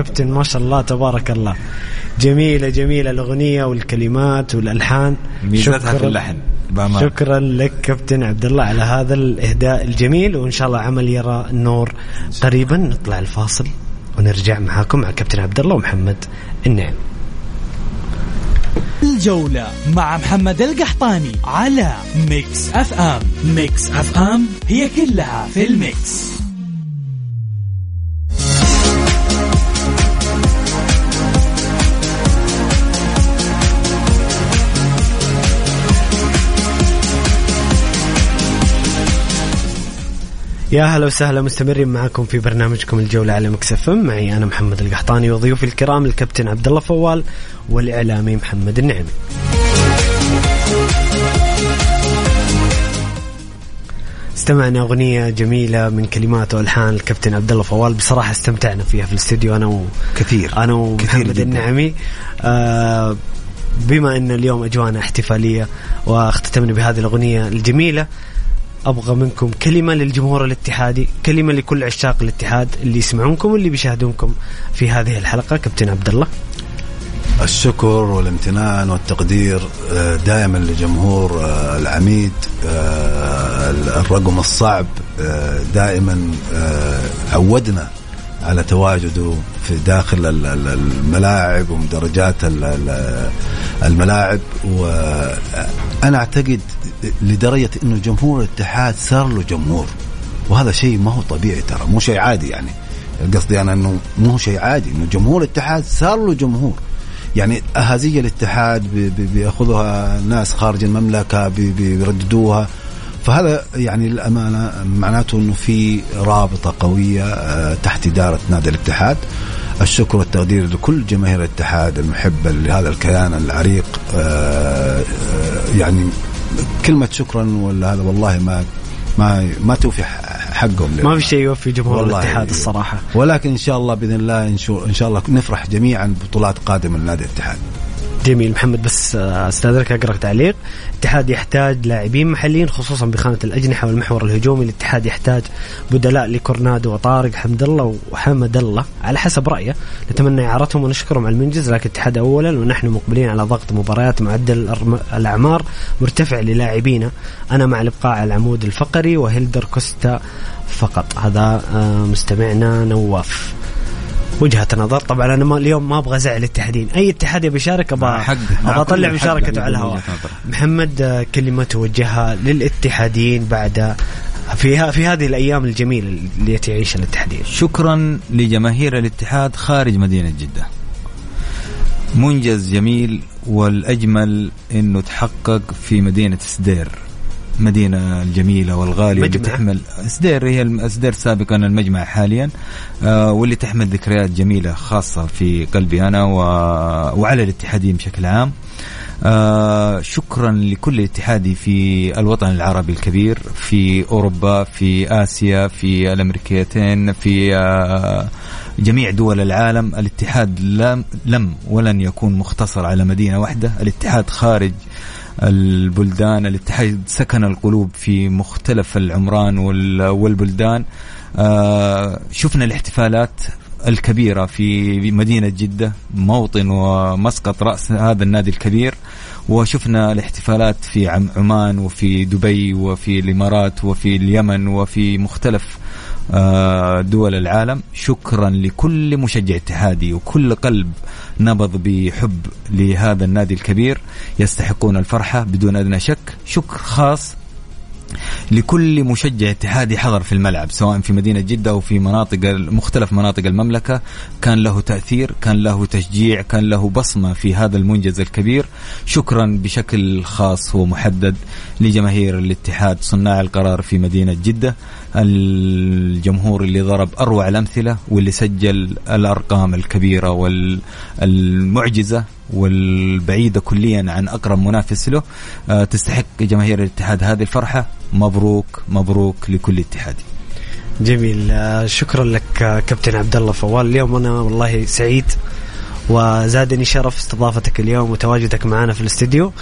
كابتن ما شاء الله تبارك الله. جميلة جميلة الأغنية والكلمات والألحان. ميزتها في اللحن بأمانة. شكرا لك كابتن عبد الله على هذا الإهداء الجميل وإن شاء الله عمل يرى النور قريبا نطلع لفاصل ونرجع معاكم مع كابتن عبد الله ومحمد النعمي. الجولة مع محمد القحطاني على Mix FM. Mix FM هي كلها في ال mix. يا هلا وسهلا مستمرين معكم في برنامجكم الجولة على Mix FM معي أنا محمد القحطاني وضيوفي الكرام الكابتن عبد الله فوال والإعلامي محمد النعمي. استمعنا أغنية جميلة من كلمات وألحان الكابتن عبد الله فوال. بصراحة استمتعنا فيها في الاستديو أنا و... كثير. أنا ومحمد. النعمي. آه بما أن اليوم أجوانا احتفالية وأختتمنا بهذه الأغنية الجميلة أبغى منكم كلمة للجمهور الاتحادي، كلمة لكل عشاق الاتحاد اللي يسمعونكم واللي بيشاهدونكم في هذه الحلقة كابتن عبد الله. الشكر والامتنان والتقدير آه، دائما لجمهور آه، العميد آه، الرقم الصعب دائما عودنا على تواجده في داخل ال- ال- الملاعب ومدرجات ال- ال- الملاعب وأنا أعتقد لدرجة إنه جمهور الاتحاد صار له جمهور. وهذا شيء ما هو طبيعي ترى مو شيء عادي يعني. قصدي أنا إنه مو شيء عادي إنه جمهور الاتحاد صار له جمهور. يعني أهازيج الاتحاد بي- بي- بيأخذوها ناس خارج المملكة بي- بي- بيرددوها. فهذا يعني الأمانة معناته إنه في رابطة قوية آه، تحت إدارة نادي الاتحاد. الشكر والتقدير لكل جماهير الاتحاد المحبة لهذا الكيان العريق آه، آه، يعني كلمة شكرا ولا هذا والله ما ما ما توفي حقهم ما في شيء يوفي جمهور الاتحاد الصراحة. ولكن إن شاء الله بإذن الله إن شاء الله نفرح جميعا ببطولات قادمة لنادي الاتحاد. جميل. محمد بس آه، استاذنك أقرأ تعليق. الاتحاد يحتاج لاعبين محليين خصوصا بخانة الأجنحة والمحور الهجومي. الاتحاد يحتاج بدلاء لكورنادو وطارق حمد الله وحمد الله. على حسب رأيه نتمنى إعارتهم ونشكرهم على المنجز. لكن الاتحاد اولا ونحن مقبلين على ضغط مباريات معدل الأعمار مرتفع للاعبينا أنا مع الإبقاء على العمود الفقري وهيلدر كوستا فقط. هذا آه، مستمعنا نواف. وجهة نظر. طبعا أنا ما اليوم ما أبغى أزعل الاتحادين. أي اتحاد يبي يشارك أبغى أبغى أطلع مشاركته على الهواء. محمد آه، كلمة توجهها للاتحادين بعد في ها- في هذه الأيام الجميلة اللي تعيشها الاتحادين. شكرا لجماهير الاتحاد خارج مدينة جدة. منجز جميل والأجمل أنه تحقق في مدينة سدير. مدينة الجميلة والغالية اللي. تحمل سدير هي سدير سابقا المجمع حاليا آه واللي تحمل ذكريات جميلة خاصة في قلبي أنا و... وعلى الاتحادين بشكل عام آه شكرا لكل اتحادي في الوطن العربي الكبير في أوروبا في آسيا في الأمريكيتين في آه جميع دول العالم الاتحاد لم لم ولن يكون مختصر على مدينة واحدة الاتحاد خارج البلدان الاتحاد سكن القلوب في مختلف العمران وال- والبلدان. آه شفنا الاحتفالات الكبيرة في مدينة جدة موطن ومسقط رأس هذا النادي الكبير. وشفنا الاحتفالات في عم- عمان وفي دبي وفي الإمارات وفي اليمن وفي مختلف دول العالم. شكرا لكل مشجع اتحادي وكل قلب نبض بحب لهذا النادي الكبير. يستحقون الفرحة بدون أدنى شك. شكر خاص لكل مشجع اتحادي حضر في الملعب سواء في مدينة جدة أو في مناطق مختلف مناطق المملكة. كان له تأثير كان له تشجيع كان له بصمة في هذا المنجز الكبير. شكرا بشكل خاص ومحدد لجماهير الاتحاد صناع القرار في مدينة جدة. الجمهور اللي ضرب أروع الأمثلة واللي سجل الأرقام الكبيرة والمعجزة والبعيدة كليا عن أقرب منافس له آه، تستحق جماهير الاتحاد هذه الفرحة. مبروك مبروك لكل اتحادي جميل. آه، شكرا لك آه، كابتن عبد الله فوال. اليوم أنا والله سعيد وزادني شرف استضافتك اليوم وتواجدك معنا في الاستديو.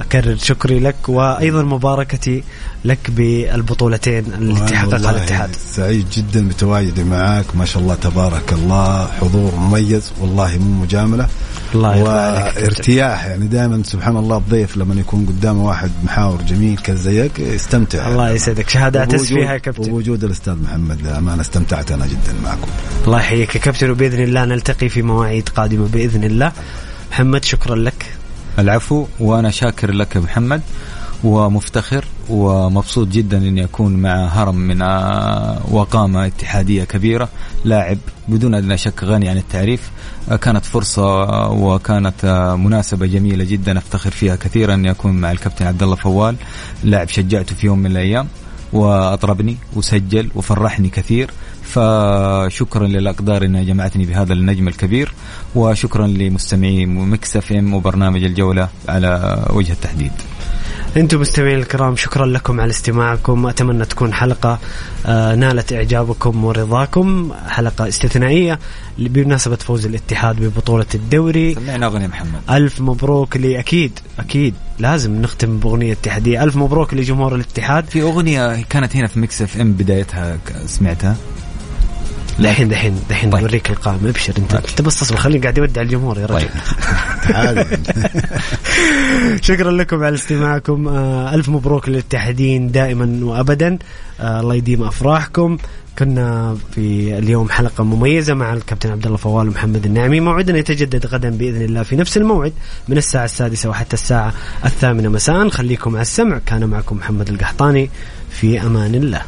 أكرر شكري لك وأيضا مباركتي لك بالبطولتين التي حققها الاتحاد. سعيد جدا بتواجدي معاك. ما شاء الله تبارك الله. حضور مميز والله مو مجاملة. الله. وارتياح يعني دائما سبحان الله الضيف لما يكون قدامه واحد محاور جميل كزيك يستمتع الله يسعدك. شهادات وبوجود- فيها يا كابتن. وبوجود الأستاذ محمد للامانه استمتعت أنا جدا معكم. الله يحييك يا كابتن وبإذن الله نلتقي في مواعيد قادمة بإذن الله. محمد شكرا لك. العفو وأنا شاكر لك يا محمد ومفتخر ومبسوط جدا إني أكون مع هرم من وقامة اتحادية كبيرة لاعب بدون أدنى شك غني عن التعريف. كانت فرصة وكانت مناسبة جميلة جدا أفتخر فيها كثيرا إني أكون مع الكابتن عبد الله فوال لاعب شجعته في يوم من الأيام وأطربني وسجل وفرحني كثير. فشكرا للاقدار انها جمعتني بهذا النجم الكبير وشكرا لمستمعي Mix FM وبرنامج الجولة على وجه التحديد. أنتم مستمعين الكرام شكرا لكم على استماعكم. أتمنى تكون حلقة آه، نالت إعجابكم ورضاكم. حلقة استثنائية بمناسبة فوز الاتحاد ببطولة الدوري. سمعنا أغنية محمد. ألف مبروك لي. أكيد أكيد. لازم نختم بأغنية اتحاديه ألف مبروك لجمهور الاتحاد. في أغنية كانت هنا في Mix FM بدايتها سمعتها؟ دحين دحين دحين طيب. بوريك القائمه ابشر أنت. انت بس تصبر خليني قاعد يودع الجمهور يا رجل. طيب. شكرا لكم على استماعكم. آه، ألف مبروك للاتحادين دائما وأبدا. آه، الله يديم أفراحكم. كنا في اليوم حلقة مميزة مع الكابتن عبد الله فوال ومحمد النعمي. موعدنا يتجدد غدا بإذن الله في نفس الموعد من الساعة السادسة وحتى الساعة الثامنة مساء. خليكم على السمع. كان معكم محمد القحطاني. في أمان الله.